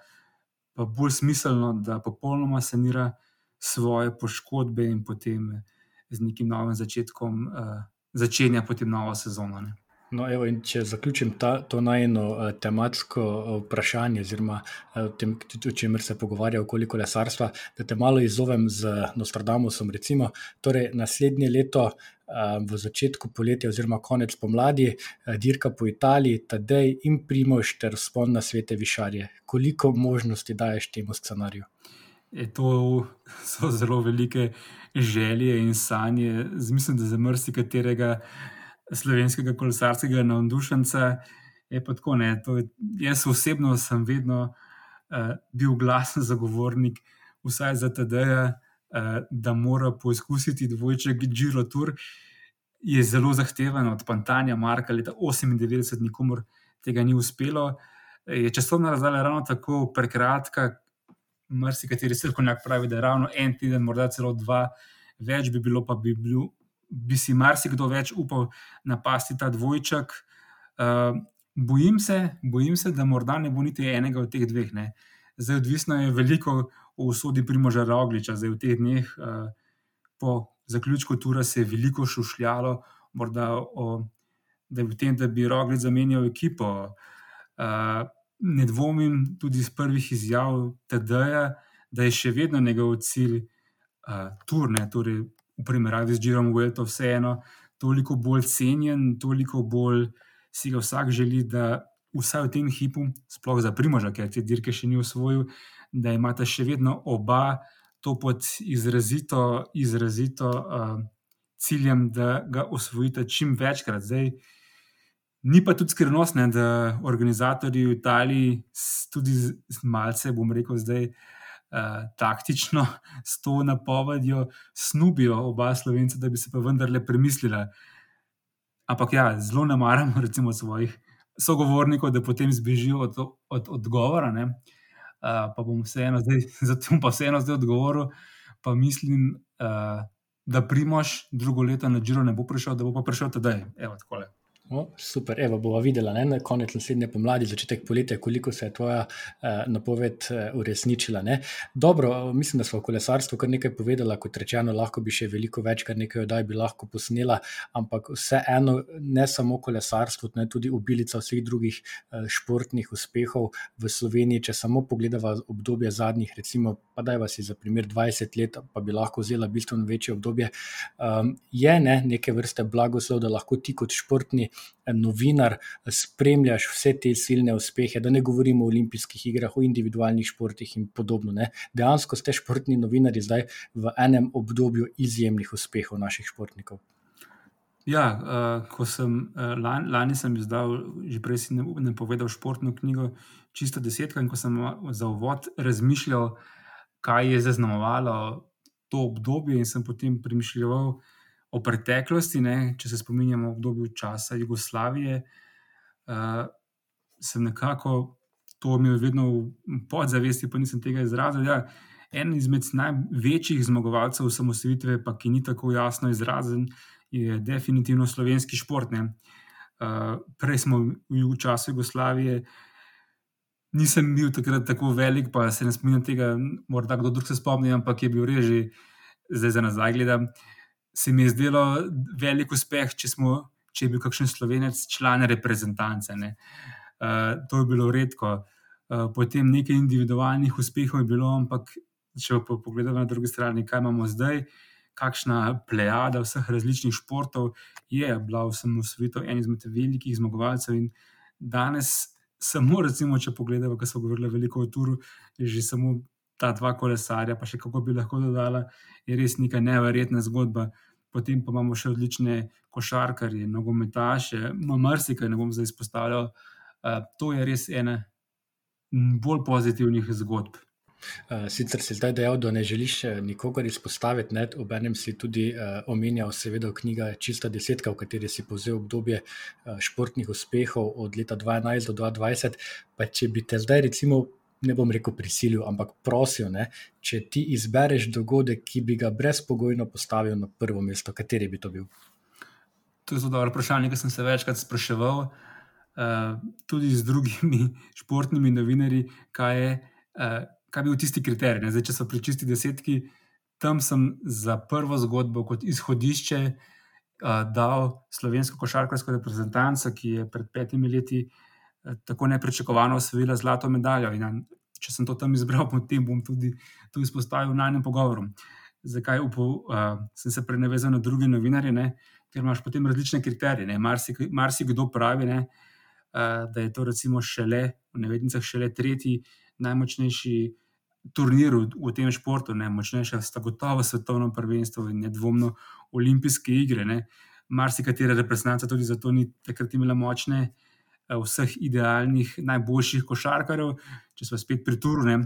bolj smiselno, da popolnoma sanira svoje poškodbe in potem z nekim novim začetkom uh, začenja potem novo sezono. Ne. No, evo, če zaključim ta, to najno uh, tematsko uh, vprašanje, oziroma tem, o čemer se pogovarja okoli kolesarstva, da te malo izzovem z Nostradamusom. Recimo, torej, naslednje leto v začetku poletja oziroma konec pomladi, dirka po Italiji, Tadej in Primož ter spon na svete višarje. Koliko možnosti daješ temu scenariju? Je to so zelo velike želje in sanje, mislim, da za marsikaterega slovenskega kolesarskega navdušenca je pa tako. Ne, to, jaz osebno sem vedno uh, bil glasen zagovornik, vsaj za TD-ja, uh, da mora poizkusiti dvojček Giro Tour. Je zelo zahteven od Pantanja, Marka, leta 98, nikomor tega ni uspelo. Je časovna razdalja ravno tako prekratka, marsikateri srkovnjak pravi, da je ravno en teden, morda celo dva, več bi bilo, pa bi, bil, bi si marsikdo več upal napasti ta dvojček. Uh, bojim, se, bojim se, da morda ne bo niti enega od teh dveh. Ne. Zdaj, odvisno je veliko o usodi Primoža Rogliča, zdaj v teh dneh. Uh, po zaključku tura se je veliko šušljalo, morda o, da, tem, da bi Roglič zamenjal ekipo. Uh, ne dvomim tudi iz prvih izjav TD-ja, da je še vedno njegov cilj uh, turne, torej v primerjavi z Džirom Vuelto, vseeno toliko bolj cenjen, toliko bolj si ga vsak želi, da vsaj v tem hipu, sploh za Primoža, ker te dirke še ni usvojil, da imata še vedno oba to pod izrazito, izrazito uh, ciljem, da ga osvojita čim večkrat. Zdaj, Ni pa tudi skrivnost, ne, da organizatorji v Italiji tudi z malce, bom rekel, zdaj uh, taktično s to napovedjo snubijo oba slovenca, da bi se pa vendarle premislili. Ampak ja, zelo ne maram, recimo, svojih sogovornikov, da potem zbežijo od, od odgovora. Uh, pa bom vseeno zdaj, zato pa vseeno zdaj odgovoril. Pa mislim, uh, da Primoš drugo leto na Džiro ne bo prišel, da bo pa prišel tedaj. Evo, tako je. O, super, evo, bomo videli ne, na konec naslednje pomladi, začetek poletja, koliko se je tvoja eh, napoved eh, uresničila. Ne. Dobro, mislim, da smo o kolesarstvu kar nekaj povedali, kot rečeno, lahko bi še veliko več, kar nekaj oddaj bi lahko posnela, ampak vseeno, ne samo kolesarstvo, ne tudi obilica vseh drugih eh, športnih uspehov v Sloveniji. Če samo pogledamo obdobje zadnjih, recimo, pa da je vas za primer 20 let, pa bi lahko vzela bistveno večje obdobje, um, je ne, neke vrste blagoslov, da lahko ti kot športni novinar, spremljaš vse te silne uspehe, da ne govorimo o olimpijskih igrah, o individualnih športih in podobno. Ne. Dejansko ste športni novinari zdaj v enem obdobju izjemnih uspehov naših športnikov. Ja, uh, ko sem uh, lani, lani sem izdal, že prej si ne, ne povedal, športno knjigo Čisto desetka, in ko sem za uvod razmišljal, kaj je zaznamovalo to obdobje, in sem potem premišljal, uh, o preteklosti, ne, če se spominjamo obdobja časa Jugoslavije, uh, sem nekako to imel vedno v podzavesti, pa nisem tega izrazil. Ja, en izmed največjih zmagovalcev osamosvojitve, pa ki ni tako jasno izrazen, je definitivno slovenski šport. Uh, prej smo v času Jugoslavije. Nisem bil takrat tako velik, pa se ne spomnim tega, morda kdo drug se spomni, ampak je bil reži, zdaj za nazaj gledam. Se mi je zdelo velik uspeh, če, smo, če je bil kakšen slovenec član reprezentance. Uh, to je bilo redko. Uh, potem nekaj individualnih uspehov je bilo, ampak če pa pogledamo na drugi strani, kaj imamo zdaj, kakšna plejada vseh različnih športov je bila v samosvetu en izmed velikih zmagovalcev. In danes, samo recimo, če pogledamo, kaj so govorili veliko o turu, že samo. Ta dva kolesarja, pa še kako bi lahko dodala, je res neka neverjetna zgodba potem pa imamo še odlične košarkarje, nogometaše, marsikaj ne bom zdaj izpostavljal. Uh, to je res ena bolj pozitivnih zgodb. Uh, sicer si zdaj dejal, da ne želiš nikogar izpostaviti, ne? ob enem si tudi uh, omenjal, seveda, knjiga Čista desetka, v kateri si povzel obdobje uh, športnih uspehov od leta 2012 do 2020. Pa če bi te zdaj, recimo, ne bom rekel prisilil, ampak prosil, ne, če ti izbereš dogodek, ki bi ga brezpogojno postavil na prvo mesto, kateri bi to bil? To je zelo dobro vprašanje, ki sem se večkrat spraševal, uh, tudi z drugimi športnimi novinarji, kaj je, uh, kaj bil tisti kriterij. Zdaj, če so pri čisti desetki, tam sem za prvo zgodbo kot izhodišče uh, dal slovensko košarkarsko reprezentanco, ki je pred petimi leti uh, tako neprečakovano osvojila zlato medaljo. In, če sem to tam izbral, potem bom tudi to izpostavil v najnem pogovoru. Zakaj upal, uh, sem se prenavezal na druge novinarje? Ne? ker imaš potem različne kriterije. Marsikdo marsi pravi, ne, da je to recimo šele, v nevednicah, šele tretji najmočnejši turnir v, v tem športu, ne, močnejša sta gotovo svetovno prvenstvo in nedvomno olimpijske igre. Ne. Marsikatera reprezentanta tudi zato ni takrat imela močne. Vseh idealnih, najboljših košarkarjev, če smo spet pri Turnem,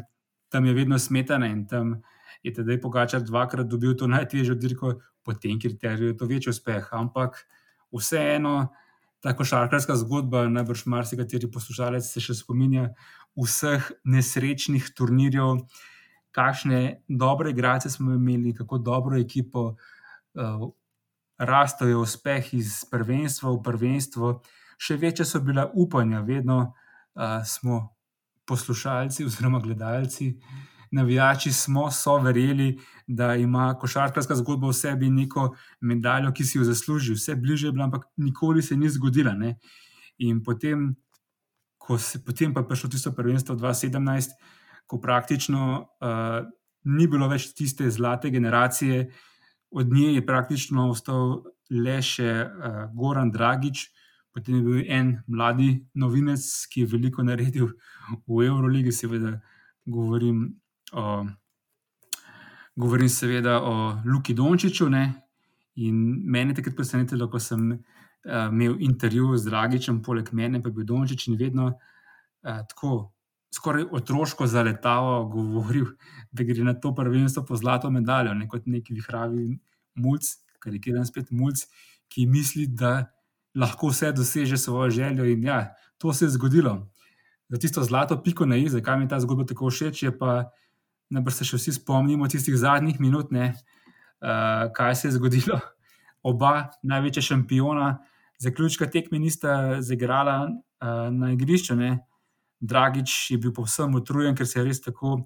tam je vedno smetana in tam je tedaj Pogačar dvakrat dobil to najtežjo dirko, po tem kriteriju je to večji uspeh. Ampak vseeno, ta košarkarska zgodba, najbrž marsikateri poslušalec se še spominja vseh nesrečnih turnirjev, kakšne dobre igrače smo imeli, kako dobro ekipo, uh, rastajo uspeh iz prvenstva v prvenstvo. Še večje so bila upanja, vedno uh, smo poslušalci oziroma gledalci, navijači smo, so verjeli, da ima košarkarska zgodba v sebi neko medaljo, ki si jo zasluži. Vse bliže je bila, ampak nikoli se ni zgodila. Ne? In potem, ko se potem pa prišlo tisto prvenstvo 2017, ko praktično uh, ni bilo več tiste zlate generacije, od nje je praktično ostal le še uh, Goran Dragič. Potem je bil en mladi novinec, ki je veliko naredil v Euroligi, seveda govorim o, govorim seveda o Luki Dončiću. Ne? In meni je takrat presenetilo, ko sem uh, imel intervju z Dragičem, poleg mene pa je bil Dončić in vedno uh, tako. Skoraj otroško zaletavo govoril, da gre na to prvenstvo po zlato medaljo, ne kot neki vihravi mulj, karikiran spet mulj, ki misli, da lahko vse doseže svojo željo. In ja, to se je zgodilo. Za tisto zlato piko na i, zakaj mi ta zgodba tako všeč, je pa, da se še vsi spomnimo tistih zadnjih minut, ne, uh, kaj se je zgodilo. Oba največja šampiona, zaključka tekme nista zaigrala uh, na igrišču. Ne. Dragič je bil povsem utrujen, ker se je res tako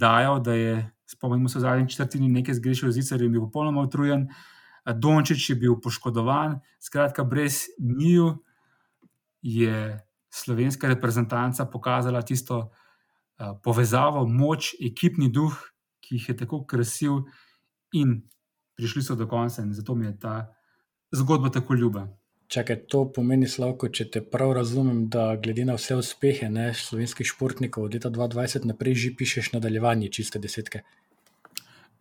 dajal, da je, spomnimo se, v zadnji četrtini nekaj zgrešil z Icarjem, bil popolnoma utrujen. Uh, Dončić je bil poškodovan, skratka, brez njiju je slovenska reprezentanca pokazala tisto uh, povezavo, moč, ekipni duh, ki jih je tako krasil, in prišli so do konca, in zato mi je ta zgodba tako ljuba. Čakaj, to pomeni, Slavko, če te prav razumem, da glede na vse uspehe ne, slovenskih športnikov od leta 2020 naprej že pišeš nadaljevanje čiste desetke.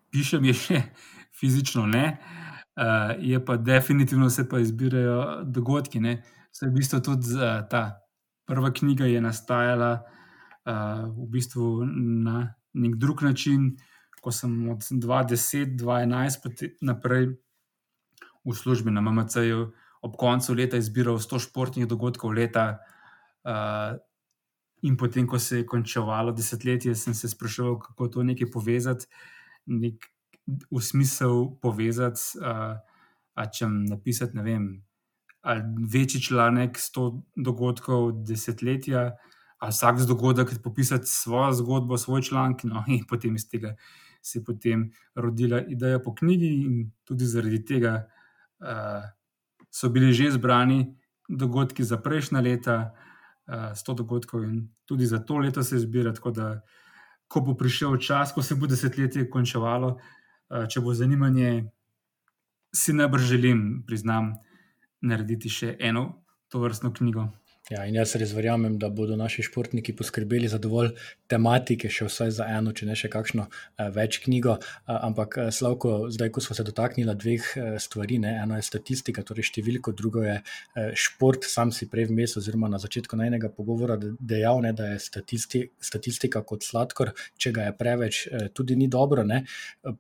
Pišem je še fizično, ne. Uh, je pa definitivno se pa izbirajo dogodki. Se v bistvu tudi uh, ta prva knjiga je nastajala uh, v bistvu na nek drug način, ko sem od 2010-2011 naprej v službi na MMC-ju ob koncu leta izbiral 100 športnih dogodkov leta. Uh, In potem, ko se je končalo desetletje, sem se spraševal, kako to nekaj povezati, nek v smislu povezati, uh, če napisati, ne vem, večji članek 100 dogodkov desetletja, ali vsak dogodek popisati svojo zgodbo, svoj članek, no, in potem iz tega se je potem rodila ideja po knjigi, in tudi zaradi tega uh, so bili že zbrani dogodki za prejšnja leta. 100 dogodkov, in tudi za to leto se zbira. Tako da, ko bo prišel čas, ko se bo desetletje končevalo, Eh, če bo zanimanje, si najbrž želim, priznam, narediti še eno to vrstno knjigo. Ja, in jaz res verjamem, da bodo naši športniki poskrbeli za dovolj tematike, še vsaj za eno, če ne še kakšno eh, več knjigo. Eh, ampak, eh, Slavko, zdaj, ko smo se dotaknili dveh eh, stvari, ne, eno je statistika, torej številko, drugo je šport. Sam si prej vmes, oziroma na začetku najnega pogovora, dejal, ne, da je statisti, statistika kot sladkor, če ga je preveč, tudi ni dobro. Ne.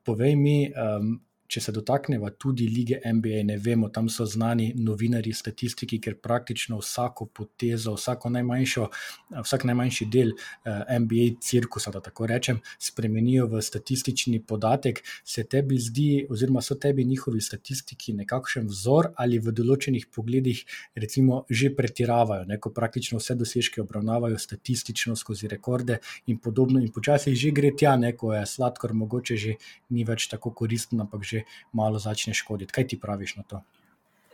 Povej mi. Eh, če se dotaknemo tudi lige NBA, ne vemo, tam so znani novinari, statistiki, ker praktično vsako potezo, vsako najmanjšo, vsak najmanjši del eh, NBA cirkusa, da tako rečem, spremenijo v statistični podatek. Se tebi zdi, oziroma so tebi njihovi statistiki nekakšen vzor ali v določenih pogledih, recimo, že pretiravajo, ne, ko praktično vse dosežke obravnavajo statistično skozi rekorde in podobno, in počasi že gre tja, ne, ko je sladkor, mogoče že ni več tako koristen, ampak že malo začne škoditi. Kaj ti praviš na to?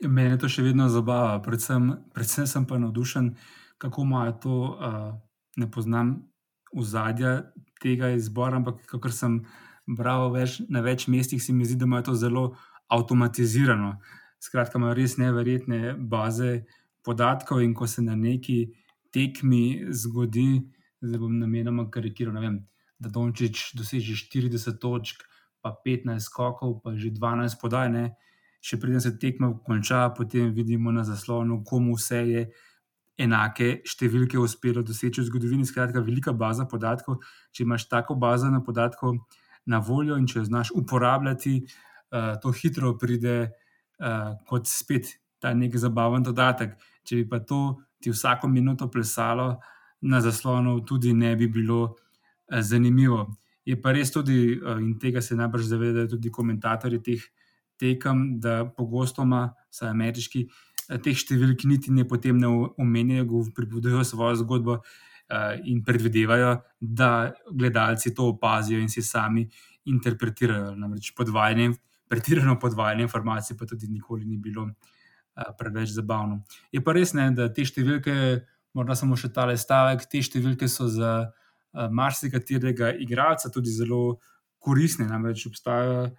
Mene to še vedno zabava, predvsem, predvsem sem pa navdušen, kako imajo to. Uh, ne poznam ozadja tega izbora, ampak kar sem bral več, na več mestih, se mi zdi, da imajo to zelo avtomatizirano. Skratka, imajo res neverjetne baze podatkov, in ko se na neki tekmi zgodi, da bom namenoma karikiral, vem, da Dončić doseže 40 točk, pa 15 skokov, pa že 12 podaj. Ne? Še preden se tekma konča, potem vidimo na zaslonu, komu vse je enake številke uspelo doseči v zgodovini. Skratka, velika baza podatkov. Če imaš tako bazo na podatkov na voljo in če jo znaš uporabljati, uh, to hitro pride uh, kot spet ta nek zabaven dodatek. Če bi pa to ti vsako minuto plesalo na zaslonu, tudi ne bi bilo uh, zanimivo. Je pa res tudi, uh, in tega se najbrž zavedajo tudi komentatorji teh tekem, da pogosto ima, vsaj ameriški, Eh, teh številk niti ne potem ne omenjajo, pripovedujejo svojo zgodbo uh, in predvidevajo, da gledalci to opazijo in si sami interpretirajo. Namreč podvajanje, pretirano podvajanje informacij, pa tudi nikoli ni bilo preveč zabavno. Je pa res ne, da te številke, morda samo še tale stavek, te številke so za marsikaterega igralca tudi zelo koristne. Namreč obstajajo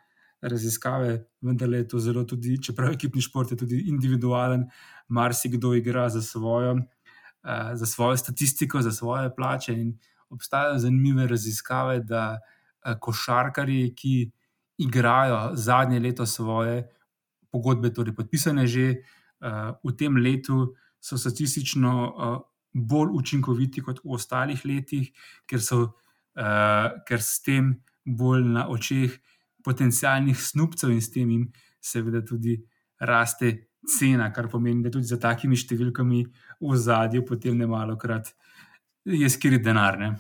raziskave, vendar je to zelo tudi, čeprav je ekipni šport je tudi individualen, marsikdo igra za svojo, uh, za svojo statistiko, za svoje plače. In obstajajo zanimive raziskave, da uh, košarkari, ki igrajo zadnje leto svoje pogodbe, torej podpisane že v tem letu, so statistično bolj učinkoviti kot v ostalih letih, ker so uh, ker s tem bolj na očeh potencijalnih snupcev in s tem jim seveda tudi raste cena, kar pomeni, da tudi za takimi številkami v zadju potem ne malo krat je skrit denar. Ne?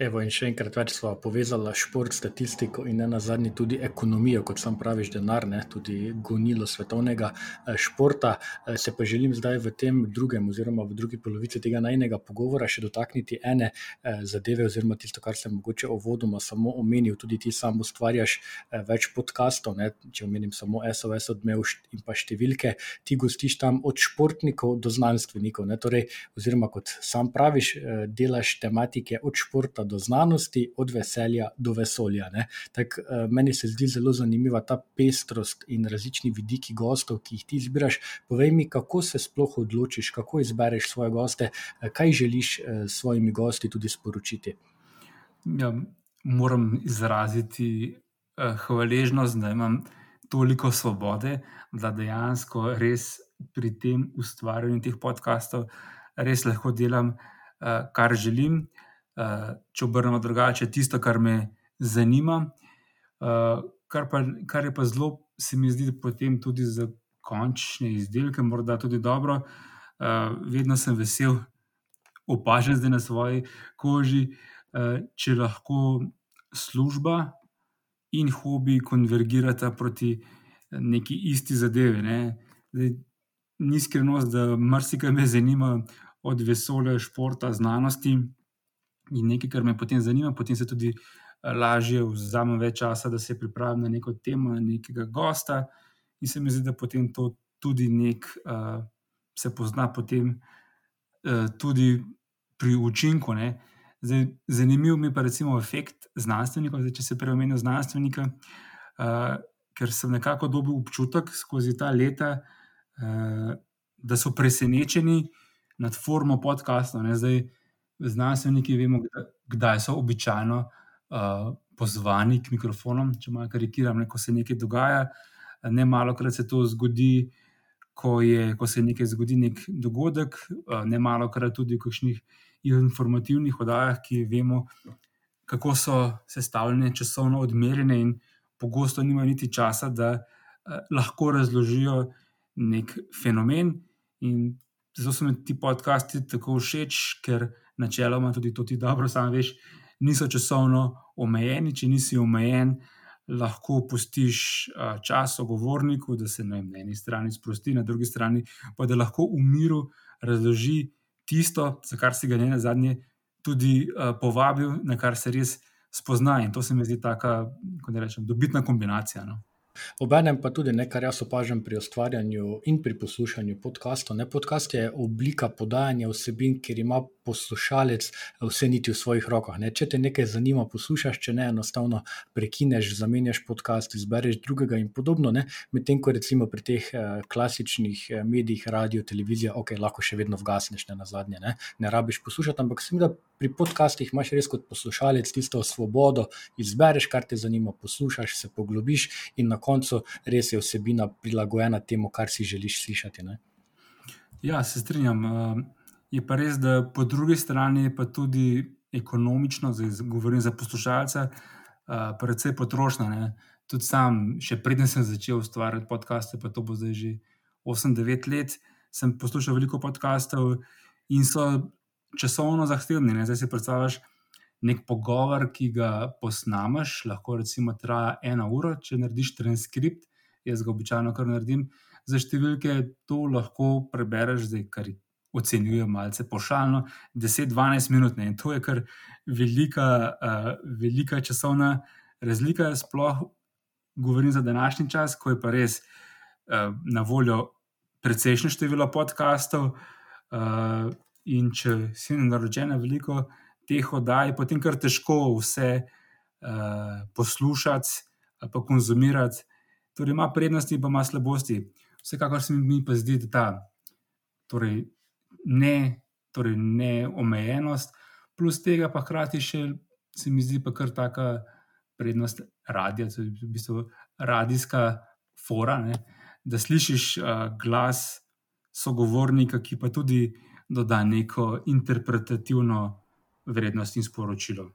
Evo, in še enkrat več smo povezali šport, statistiko in na zadnji tudi ekonomijo, kot sam praviš, denar, ne, tudi gonilo svetovnega eh, športa. Eh, se pa želim zdaj v tem drugem, oziroma v drugi polovici tega najnega pogovora še dotakniti ene eh, zadeve, oziroma tisto, kar sem mogoče uvodoma samo omenil. Tudi ti sam ustvarjaš več podkastov, ne, če omenim samo SOS odmev in pa številke, ti gostiš tam od športnikov do znanstvenikov. Ne, torej, oziroma, kot sam praviš, delaš tematike od športa do znanosti, od veselja do vesolja. Tak, eh, meni se zdi zelo zanimiva ta pestrost in različni vidiki gostov, ki jih ti izbiraš. Povej mi, kako se sploh odločiš, kako izbereš svoje goste, eh, kaj želiš eh, s svojimi gosti tudi sporočiti. Ja, moram izraziti hvaležnost, da imam toliko svobode, da dejansko res pri tem ustvarjanju teh podkastov res lahko delam, kar želim. Eh, če obrnemo drugače, tisto, kar me zanima. Eh, kar, pa, kar je pa zelo, se mi zdi, potem tudi za končne izdelke, morda tudi dobro. Eh, vedno sem vesel opažati zdaj na svoji koži, če lahko služba in hobi konvergirata proti neki isti zadevi. Ne. Zdaj, ni skrivnost, da marsikaj me zanima od vesolja, športa, znanosti in nekaj, kar me potem zanima, potem se tudi eh, lažje vzamem več časa, da se pripravim na neko temo, na nekega gosta. In se mi zdi, da potem to tudi nek, uh, se pozna potem uh, tudi pri učinku. Zdaj, zanimiv mi pa recimo efekt znanstvenikov, zdaj, če se prej omenil znanstvenika, uh, ker sem nekako dobil občutek skozi ta leta, uh, da so presenečeni nad formo podcastov. Zdaj, znanstveniki vemo, kdaj so običajno uh, pozvani k mikrofonom, če malo karikiram, ko se nekaj dogaja. Ne malo krat se to zgodi, ko, je, ko se nekaj zgodi, nek dogodek, uh, ne malo krat tudi v kakšnih informativnih oddajah, ki vemo, kako so sestavljene, časovno odmerjene in pogosto nimajo niti časa, da uh, lahko razložijo nek fenomen. In zato so mi ti podcasti tako všeč, ker načeloma tudi to ti dobro, sam veš, niso časovno omejeni. Če nisi omejen, lahko pustiš čas ogovorniku, da se vem, na eni strani sprosti, na drugi strani pa da lahko v miru razloži tisto, za kar si ga ne na zadnje tudi povabil, na kar se res spozna. In to se mi zdi tako, da rečem, dobitna kombinacija. No? Obenem pa tudi nekaj, kar jaz opažam pri ustvarjanju in pri poslušanju podcastov. Ne, podcast je oblika podajanja vsebin, ker ima poslušalec vse niti v svojih rokah. Ne? Če te nekaj zanima, poslušaš, če ne, enostavno prekineš, zamenjaš podcast, izbereš drugega in podobno. Medtem ko recimo pri teh eh, klasičnih eh, medijih, radio, televizija, ok, lahko še vedno vgasneš ne na zadnje, ne, ne rabiš poslušati, ampak sem da pri podcastih imaš res kot poslušalec tisto svobodo, izbereš, kar te zanima, poslušaš, se poglobiš in na koncu res je vsebina prilagojena temu, kar si želiš slišati. Ne? Ja, se strinjam. Je pa res, da po drugi strani je pa tudi ekonomično, zdaj govorim za poslušalce, uh, predvsej potrošna. Ne? Tudi sam, še preden sem začel ustvarjati podcaste, pa to bo zdaj že 8-9 let, sem poslušal veliko podkastov in so časovno zahtevni. Ne? Zdaj si predstavljaš nek pogovor, ki ga posnameš, lahko recimo traja ena ura, če narediš transkript, jaz ga običajno kar naredim. Za številke to lahko prebereš, zdaj kar ocenjujem malce pošaljno, 10-12 minut. Ne? In to je kar velika, uh, velika časovna razlika, sploh govorim za današnji čas, ko je pa res uh, na voljo precejšnje število podkastov. Uh, in če si naročena veliko teh oddaj, potem kar težko vse uh, poslušati ali pa konzumirati. Torej, ima prednosti, pa ima slabosti. Vsekakor se mi pa zdi, da ta torej, ne, torej neomejenost, plus tega pa hkrati še se mi zdi pa kar taka prednost radia, to je v bistvu radijska fora, ne, da slišiš uh, glas sogovornika, ki pa tudi doda neko interpretativno vrednost in sporočilo.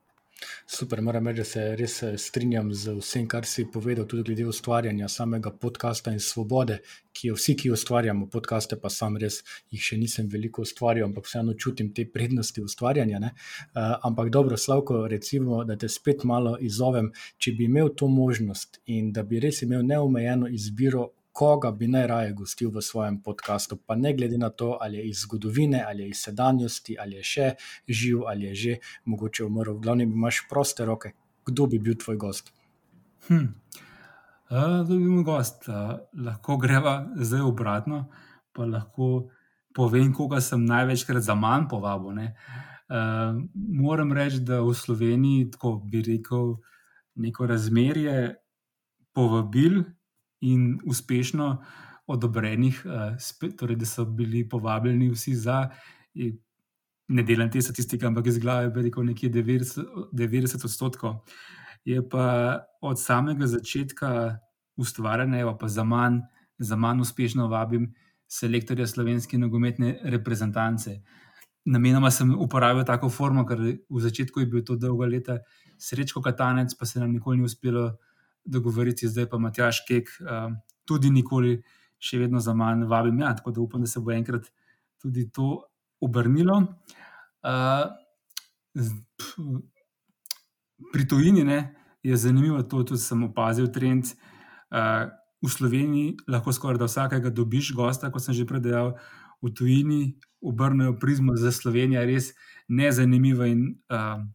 Super, moram reči, da se res eh, strinjam z vsem, kar si povedal, tudi glede ustvarjanja samega podcasta in svobode, ki jo vsi, ki ustvarjamo podcaste, pa sam res jih še nisem veliko ustvarjal, ampak vseeno čutim te prednosti ustvarjanja. Uh, ampak dobro, Slavko, recimo, da te spet malo izzovem, če bi imel to možnost in da bi res imel neomejeno izbiro koga bi najraje gostil v svojem podkastu, pa ne glede na to, ali je iz zgodovine, ali je iz sedanjosti, ali je še živ, ali je že mogoče umrl. V glavnem imaš proste roke. Kdo bi bil tvoj gost? Hm. Uh, da bi bil gost. Uh, lahko greva zdaj obratno, pa lahko povem, koga sem največkrat za manj povabil. Uh, moram reči, da v Sloveniji, tako bi rekel, neko razmerje povabil in uspešno odobrenih, uh, torej da so bili povabljeni vsi za. Ne delam te statistike, ampak iz glave je rekel nekje 90, 90 odstotkov. Je pa od samega začetka ustvarjanja, pa za manj, za manj uspešno vabim selektorja slovenske nogometne reprezentance. Namenoma sem uporabil tako formo, ker v začetku je bil to dolga leta srečko katanec, pa se nam nikoli ni uspelo dogovoriti, zdaj pa Matjaš Kek, uh, tudi nikoli, še vedno za manj vabim. Ja, tako da upam, da se bo enkrat tudi to obrnilo. Uh, pri tujini ne, je zanimivo, to tudi sem opazil trend. Uh, v Sloveniji lahko skoraj da vsakega dobiš gosta, kot sem že predajal, v tujini obrnejo prizmo za Slovenijo, res nezanimivo in uh,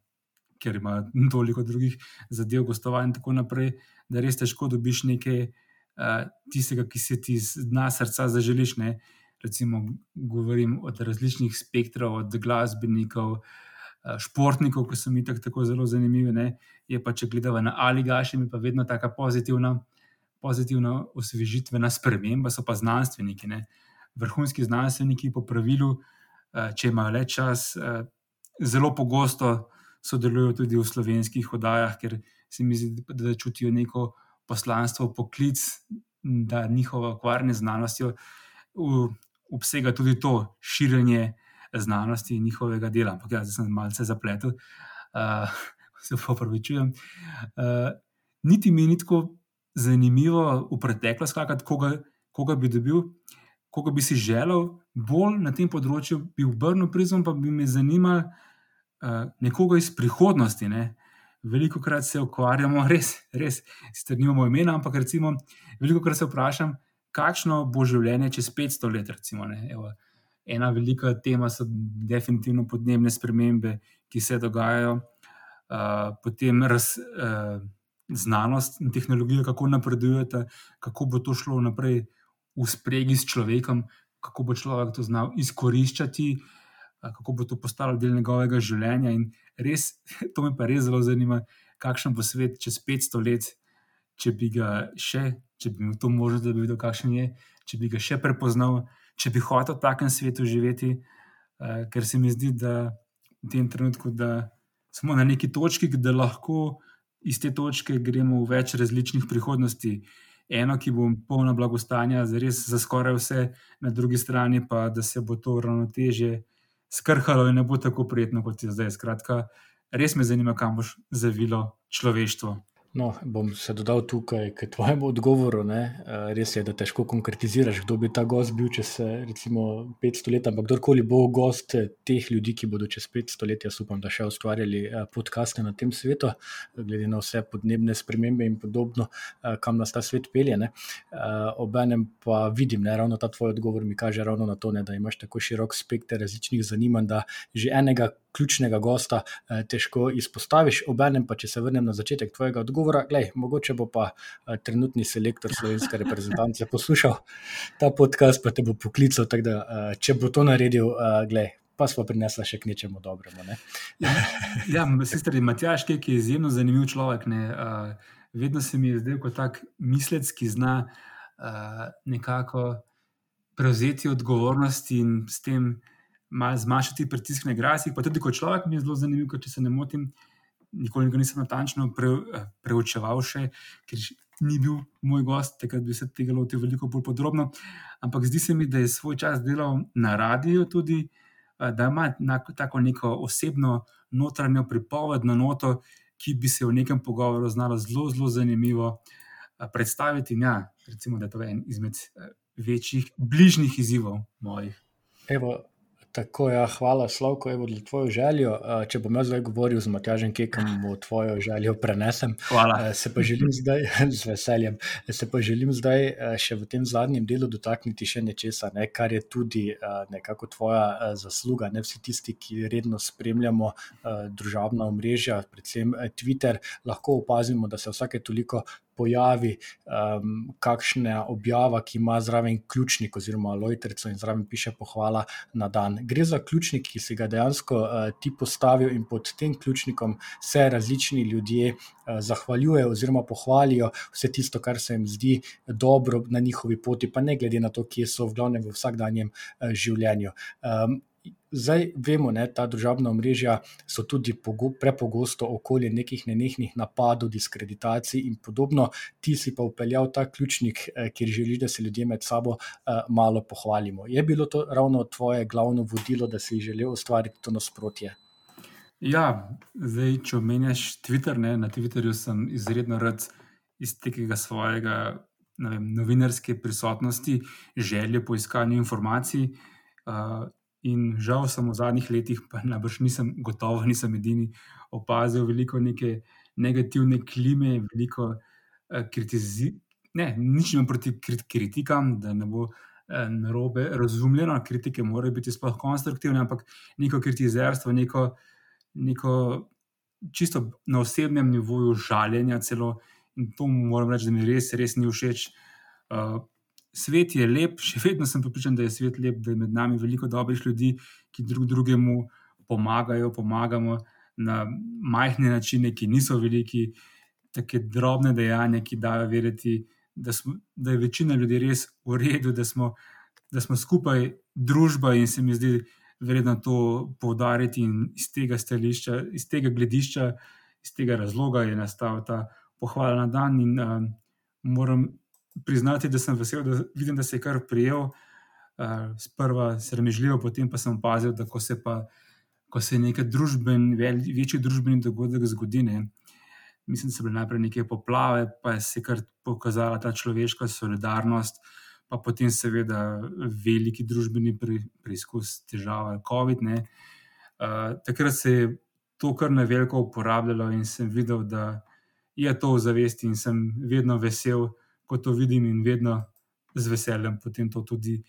ker ima toliko drugih zadev, gostovanj in tako naprej, da res težko dobiš nekaj uh, tistega, ki se ti z dna srca zaželiš. Ne? Recimo, govorim od različnih spektrov, od glasbenikov, uh, športnikov, ki so mi tak, tako zelo zanimivi. Ne? Je pa, če gledamo na ali gaši, mi pa vedno tako pozitivna, pozitivna osvežitvena sprememba, so pa znanstveniki. Ne? Vrhunski znanstveniki, po pravilu, uh, če imajo le čas, uh, zelo pogosto sodelujo tudi v slovenskih oddajah, ker se mi zdi, da čutijo neko poslanstvo, poklic, da njihova ukvarjanje znanostjo obsega tudi to širjenje znanosti in njihovega dela. Ampak jaz sem malce zapletel, uh, se upravičujem. Uh, niti mi ni tako zanimivo v preteklosti, koga, koga bi dobil. Koga bi si želel, bolj na tem področju, bi obrnil prizem, pa bi me zanimalo, uh, nekoga iz prihodnosti. Ne? Veliko krat se ukvarjamo, res, res, sicer nimamo imena, ampak recimo, veliko krat se vprašam, kakšno bo življenje čez 500 let. Recimo, Evo, ena velika tema so definitivno podnebne spremembe, ki se dogajajo, uh, potem raz, uh, znanost in tehnologija, kako napredujete, kako bo to šlo naprej v spregi s človekom, kako bo človek to znal izkoriščati. Kako bo to postalo del njegovega življenja. In res, to me pa res zelo zanima, kakšen bo svet čez 500 let, če bi ga še, če bi imel to možnost, da bi videl, kakšen je, če bi ga še prepoznal, če bi hotel v takem svetu živeti. Uh, ker se mi zdi, da v tem trenutku, da smo na neki točki, da lahko iz te točke gremo v več različnih prihodnosti. Eno, ki bo polna blagostanja, za res za skoraj vse, na drugi strani pa, da se bo to ravnotežje skrhalo in ne bo tako prijetno, kot je zdaj. Skratka, res me zanima, kam boš zavilo človeštvo. No, bom se dodal tukaj k tvojemu odgovoru. Ne? Eh, res je, da težko konkretiziraš, kdo bi ta gost bil čez recimo 500 let, ampak kdorkoli bo gost teh ljudi, ki bodo čez 500 let, jaz upam, da še ustvarjali eh, podcaste na tem svetu, glede na vse podnebne spremembe in podobno, eh, kam nas ta svet pelje. Ne? Obenem pa vidim, ne, ravno ta tvoj odgovor mi kaže ravno na to, ne, da imaš tako širok spekter različnih zanimanj, da že enega ključnega gosta težko izpostaviš. Obenem pa, če se vrnem na začetek tvojega odgovora, glej, mogoče bo pa uh, trenutni selektor slovenske reprezentance poslušal ta podcast, pa te bo poklical. Da, uh, če bo to naredil, uh, glej, pa smo prinesli še k nečemu dobremu. Ne? ja, sester Matjaš, ki je izjemno zanimiv človek. Ne, uh, vedno se mi je zdel kot tak mislec, ki zna uh, nekako prevzeti odgovornosti in s tem. Zmanjšati pritisk na grasi, pa tudi kot človek mi je zelo zanimivo, če se ne motim, nikoli ga nisem natančno pre, eh, preučeval, še, ker ni bil moj gost, takrat bi se tega lotil veliko bolj podrobno. Ampak zdi se mi, da je svoj čas delal na radiju, tudi eh, da ima tako neko osebno notranjo pripovedno noto, ki bi se v nekem pogovoru znala zelo, zelo zanimivo eh, predstaviti. In ja, recimo, da je to en izmed večjih, bližnjih izzivov mojih. Evo, Tako je, ja, hvala, Slavko, evo, za tvojo željo. Če bom jaz zdaj govoril z Matjažem Kekom, mu tvojo željo prenesem. Hvala. Se pa želim zdaj, z veseljem, se pa želim zdaj še v tem zadnjem delu dotakniti še nečesa, ne, kar je tudi nekako tvoja zasluga. Ne vsi tisti, ki redno spremljamo družabna omrežja, predvsem Twitter, lahko opazimo, da se vsake toliko pojavi um, kakšna objava, ki ima zraven ključnik oziroma lojtrico in zraven piše pohvala na dan. Gre za ključnik, ki si ga dejansko uh, ti postavil in pod tem ključnikom se različni ljudje uh, zahvaljujejo oziroma pohvalijo vse tisto, kar se jim zdi dobro na njihovi poti, pa ne glede na to, kje so v glavnem v vsakdanjem uh, življenju. Um, Zdaj vemo, da ta družabna omrežja so tudi prepogosto okolje nekih nenehnih napadov, diskreditacij in podobno. Ti si pa upeljal ta ključnik, eh, kjer želiš, da se ljudje med sabo eh, malo pohvalimo. Je bilo to ravno tvoje glavno vodilo, da si želel ustvariti to nasprotje? Ja, zdaj, če omenjaš Twitter, ne, na Twitterju sem izredno rad iz tega svojega vem, novinarske prisotnosti, želje po iskanju informacij. Uh, In žal sem v zadnjih letih, pa najbrž nisem gotovo, nisem edini, opazil veliko neke negativne klime, veliko uh, kritiziranja. Ne, nič ne proti kritikam, da ne bo eh, narobe razumljeno. Kritike morajo biti sploh konstruktivne, ampak neko kritizerstvo, neko, neko čisto na osebnem nivoju žaljenja, celo in to moram reči, da mi res, res ni všeč. Uh, svet je lep, še vedno sem pripričan, da je svet lep, da je med nami veliko dobrih ljudi, ki drug drugemu pomagajo, pomagamo na majhne načine, ki niso veliki, tako drobne dejanja, ki dajo vedeti, da, smo, da je večina ljudi res v redu, da smo, da smo skupaj družba in se mi zdi vredno to poudariti. In iz tega stališča, iz tega gledišča, iz tega razloga je nastal ta pohvala na dan. In um, moram priznati, da sem vesel, da vidim, da se je kar prijel. Uh, sprva sramežljivo, potem pa sem opazil, da ko se, pa, ko se nekaj družben, večji družbeni dogodek zgodi. Ne, mislim, da so bile najprej neke poplave, pa je se kar pokazala ta človeška solidarnost, pa potem seveda veliki družbeni preizkus, težava, COVID. Uh, takrat se je to kar na veliko uporabljalo in sem videl, da je to v zavesti in sem vedno vesel ko to vidim in vedno z veseljem potem to tudi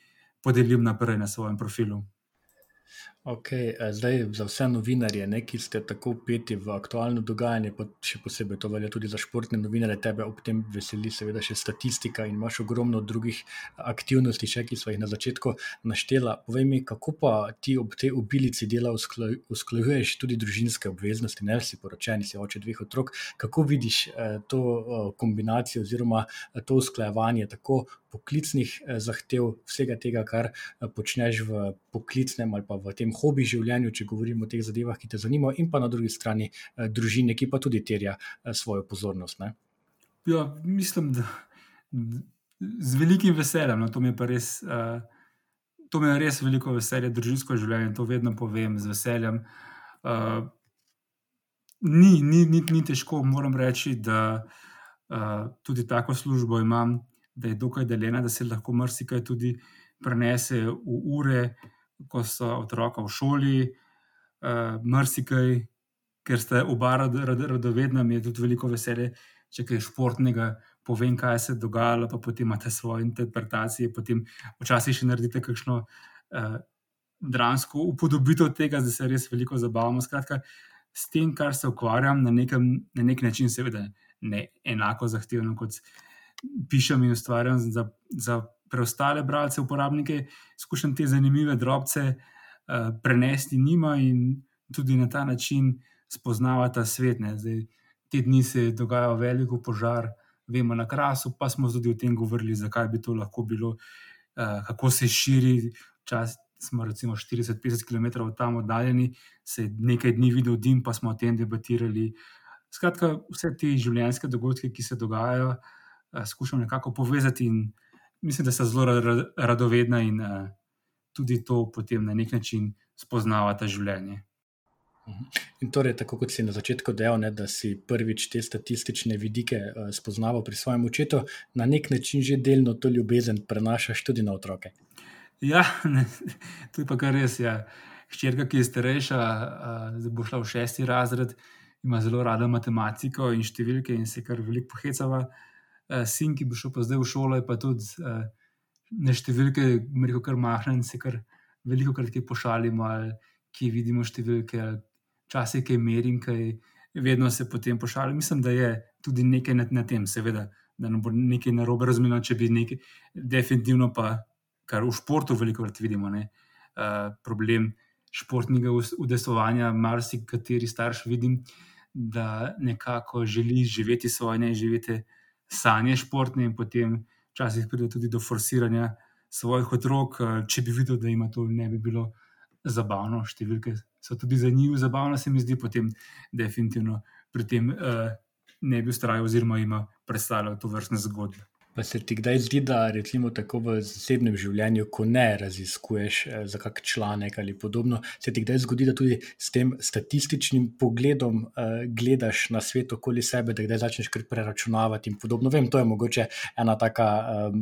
podelim naprej na svojem profilu. Okay, zdaj, za vse novinarje, ne, ki ste tako upeti v aktualno dogajanje, pa še posebej to velja tudi za športne novinarje, tebe ob tem veseli, seveda, še statistika in imaš ogromno drugih aktivnosti, še, ki smo jih na začetku naštela. Povej mi, kako pa ti ob tej obilici dela usklajuješ tudi družinske obveznosti, ne si poročen, si oče dveh otrok. Kako vidiš eh, to eh, kombinacijo oziroma eh, to usklajevanje tako poklicnih zahtev, vsega tega, kar počneš v poklicnem ali pa v tem hobi življenju, če govorimo o teh zadevah, ki te zanimajo, in pa na drugi strani eh, družine, ki pa tudi terja svojo pozornost. Ne? Ja, mislim, da z velikim veseljem. No, to mi je pa res. Uh... To mi je res veliko veselje, družinsko življenje, to vedno povem z veseljem. Uh, ni, ni, ni, ni težko, moram reči, da uh, tudi tako službo imam, da je dokaj deljena, da se lahko marsikaj tudi prenese v ure, ko so otroka v šoli, uh, marsikaj, ker ste oba radovedna, mi je tudi veliko veselje, če kaj športnega. Povem, kaj se je dogajalo, pa potem imate svoje interpretacije, potem včasih še naredite kakšno uh, dramsko upodobitev tega, da se res veliko zabavamo. Skratka, s tem, kar se ukvarjam, na, nekem, na nek način, seveda, ne enako zahtevno kot pišem in ustvarjam za, za preostale bralce, uporabnike, skušam te zanimive drobce uh, prenesti njima in tudi na ta način spoznavati ta svet. Zdaj, te dni se je dogajal veliko požar, vemo na krasu, pa smo tudi o tem govorili, zakaj bi to lahko bilo, uh, kako se širi. Čas, smo recimo 40-50 km od tam oddaljeni, se je nekaj dni videl dim, pa smo o tem debatirali. Skratka, vse te življenjske dogodke, ki se dogajajo, uh, uh, skušam nekako povezati. Mislim, da so zelo radovedna in uh, tudi to potem na nek način spoznava ta življenje. Mhm. In torej, tako kot si na začetku dejal, ne, da si prvič te statistične vidike uh, spoznaval pri svojem očetu, na nek način že delno to ljubezen prenašaš tudi na otroke. Ja, ne, to je pa kar res. Ja. Hčerka, ki je starejša, uh, bo šla v šesti razred, ima zelo rada matematiko in številke in se kar veliko pohecava. Uh, uh, sin, ki bo šel pa zdaj v šolo, je pa tudi uh, ne številke, rekel kar mahne in se kar veliko krat pošalimo, ali ki vidimo številke, časi, ki merim, ki vedno se potem pošalim. Mislim, da je tudi nekaj na, na tem, seveda, da ne bo nekaj narobe razumljeno, če bi nekaj, definitivno pa, kar v športu veliko krat vidimo, ne, uh, problem. Športnega udesovanja, marsikateri starš vidim, da nekako želi živeti svoje, ne živeti sanje športne in potem včasih pride tudi do forsiranja svojih otrok. Eh, če bi videl, da ima to, ne bi bilo zabavno. Številke so tudi za njih zabavne, se mi zdi, potem definitivno pri tem uh, ne bi ustrajal oziroma ima predstavljal to vrstne zgodbe. Pa se ti kdaj zdi, da recimo tako v zasebnem življenju, ko ne raziskuješ eh, za kak članek ali podobno, se ti kdaj zgodi, da tudi s tem statističnim pogledom eh, gledaš na svet okoli sebe, da kdaj začneš kar preračunavati in podobno. Vem, to je mogoče ena taka. Eh,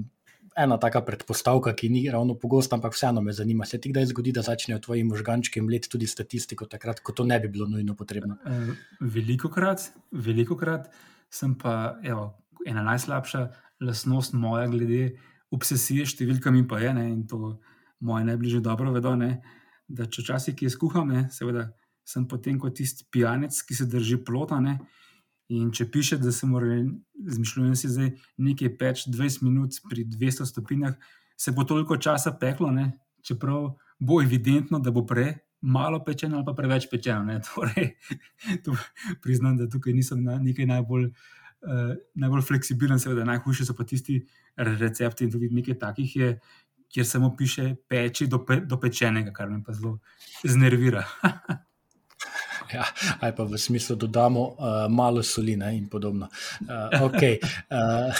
Ena taka predpostavka, ki ni ravno pogosta, ampak vseeno me zanima. Se ti kdaj zgodi, da začnejo tvoji možgančki mleti tudi statistiko, takrat, ko to ne bi bilo nujno potrebno? Eh, veliko krat, veliko krat sem pa, evo, ena najslabša lastnost moja, glede obsesije s številkami, pa je ne, in to moje najbližje dobro vedo. Ne, da če včasih ki je skuham, ne, seveda sem potem kot tisti pijanec, ki se drži plota. Ne, in če piše, da se mora zmišljati, da je nekaj peč 20 minut pri 200 stopinjah, se bo toliko časa peklo, ne, čeprav bo evidentno, da bo prej. Malo pečeno, ali pa preveč pečeno. Torej, to priznam, da tukaj nisem na nekaj najbolj uh, najbolj fleksibilen, seveda najhujši so pa tisti recepti in tudi nekaj takih je, kjer samo piše peči do, pe, do pečenega, kar me pa zelo znervira. Ja, ali pa v smislu, da dodamo uh, malo soline in podobno. Uh, okay. uh,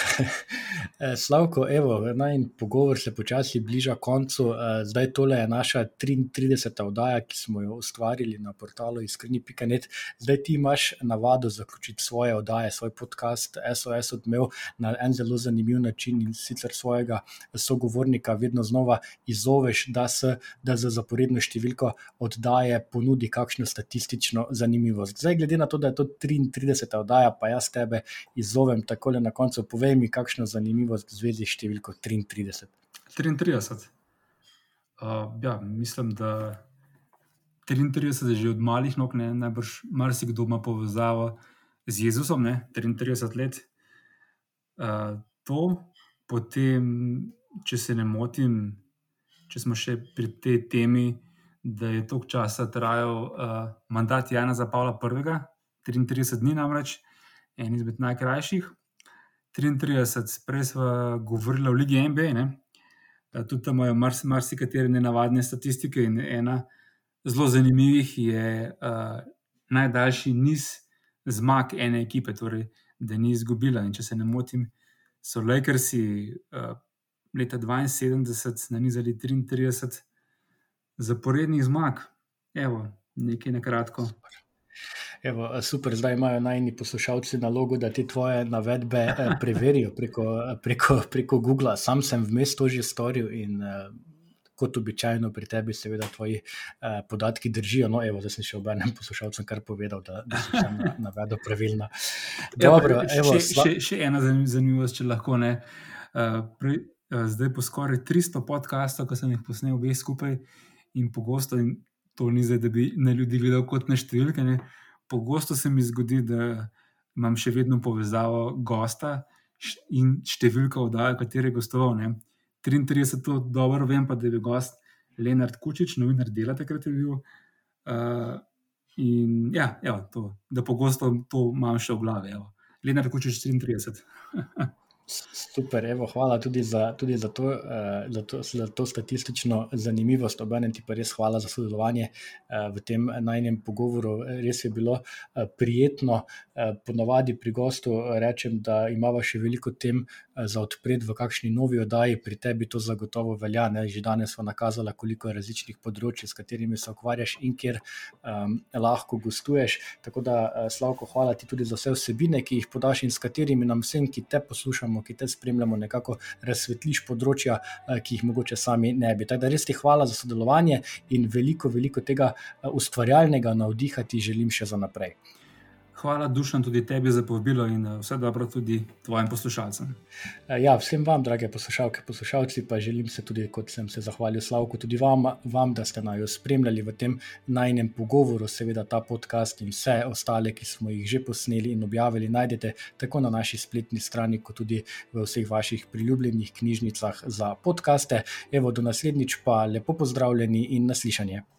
Slavko, evo, naj pogovor se počasi bliža koncu. Uh, zdaj tole je naša 33. oddaja, ki smo jo ustvarili na portalu iskreni.net. Zdaj ti imaš navado zaključiti svoje oddaje, svoj podcast SOS odmev na en zelo zanimiv način in sicer svojega sogovornika vedno znova izzoveš, da, se, da za zaporedno številko oddaje ponudi kakšno statistično kakšno zanimivost. Zdaj, glede na to, da je to 33. oddaja, pa jaz tebe izzovem tako na koncu, povej mi, kakšno zanimivost v zvezi s številko 33. 33. Uh, ja, mislim, da 33 je že od malih nog, ne, najbrž marsikdo ima povezavo z Jezusom, ne, 33 let. Uh, to, potem, če se ne motim, če smo še pri tej temi, da je toliko časa trajal uh, mandat Jana za Pavla I., 33 dni namreč, en izmed najkrajših. 33, prej smo govorili o Ligi NBA, ne? tudi tam imajo mars nenavadne statistike. In ena zelo zanimivih je uh, najdaljši niz zmag ene ekipe, torej, da ni izgubila. In če se ne motim, so Lakersi uh, leta 72 nanizali 33 zaporednih zmag. Evo, nekaj na kratko. Super. Evo, super, zdaj imajo najni poslušalci nalogo, da te tvoje navedbe eh, preverijo preko, preko, preko Google. Sam sem vmes to že storil in eh, kot običajno pri tebi, seveda, tvoji eh, podatki držijo. No, evo, zdaj sem še obenem poslušalcem kar povedal, da, da sem tam navedel pravilno. Dobro, evo, še, še, še ena zanimivost, če lahko ne. Uh, pri, uh, zdaj po skoraj 300 podkastov, ki sem jih posnel obe skupaj in pogosto, in to ni zdaj, da bi na ljudi gledal kot na številke. Ne, pogosto se mi zgodi, da imam še vedno povezavo gosta in številka oddaje, kateri je gostoval. Ne. 33, to dobro vem, pa da je bil gost Leonard Kučič, novinar dela takrat je bil. Uh, in ja, evo, to, da pogosto to imam še v glavi. Evo. Leonard Kučič 33. Super, evo, hvala tudi, za, tudi za, to, uh, za, to, za to statistično zanimivost. Obenem ti pa res hvala za sodelovanje uh, v tem najnem pogovoru. Res je bilo uh, prijetno. Uh, ponovadi pri gostu rečem, da imamo še veliko tem uh, za odpred v kakšni novi oddaji, pri tebi to zagotovo velja. Ne? Že danes smo nakazali, koliko je različnih področji, s katerimi se ukvarjaš in kjer um, lahko gostuješ. Tako da, uh, Slavko, hvala ti tudi za vse vsebine, ki jih podaš in s katerimi nam vsem, ki te poslušamo spremljamo, ki te spremljamo, nekako razsvetliš področja, eh, ki jih mogoče sami ne bi. Tako da res ti hvala za sodelovanje in veliko, veliko tega eh, ustvarjalnega navdiha ti želim še za naprej. Hvala, Dušan, tudi tebi za povabilo in eh, vse dobro tudi tvojim poslušalcem. Eh, ja, vsem vam, drage poslušalke, poslušalci, pa želim se tudi, kot sem se zahvalil Slavku, tudi vam, vam da ste naj spremljali v tem najnem pogovoru. Seveda ta podcast in vse ostale, ki smo jih že posneli in objavili, najdete tako na naši spletni strani, kot tudi v vseh vaših priljubljenih knjižnicah za podkaste. Evo, do naslednjič pa lepo pozdravljeni in naslišanje.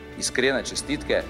iskrene čestitke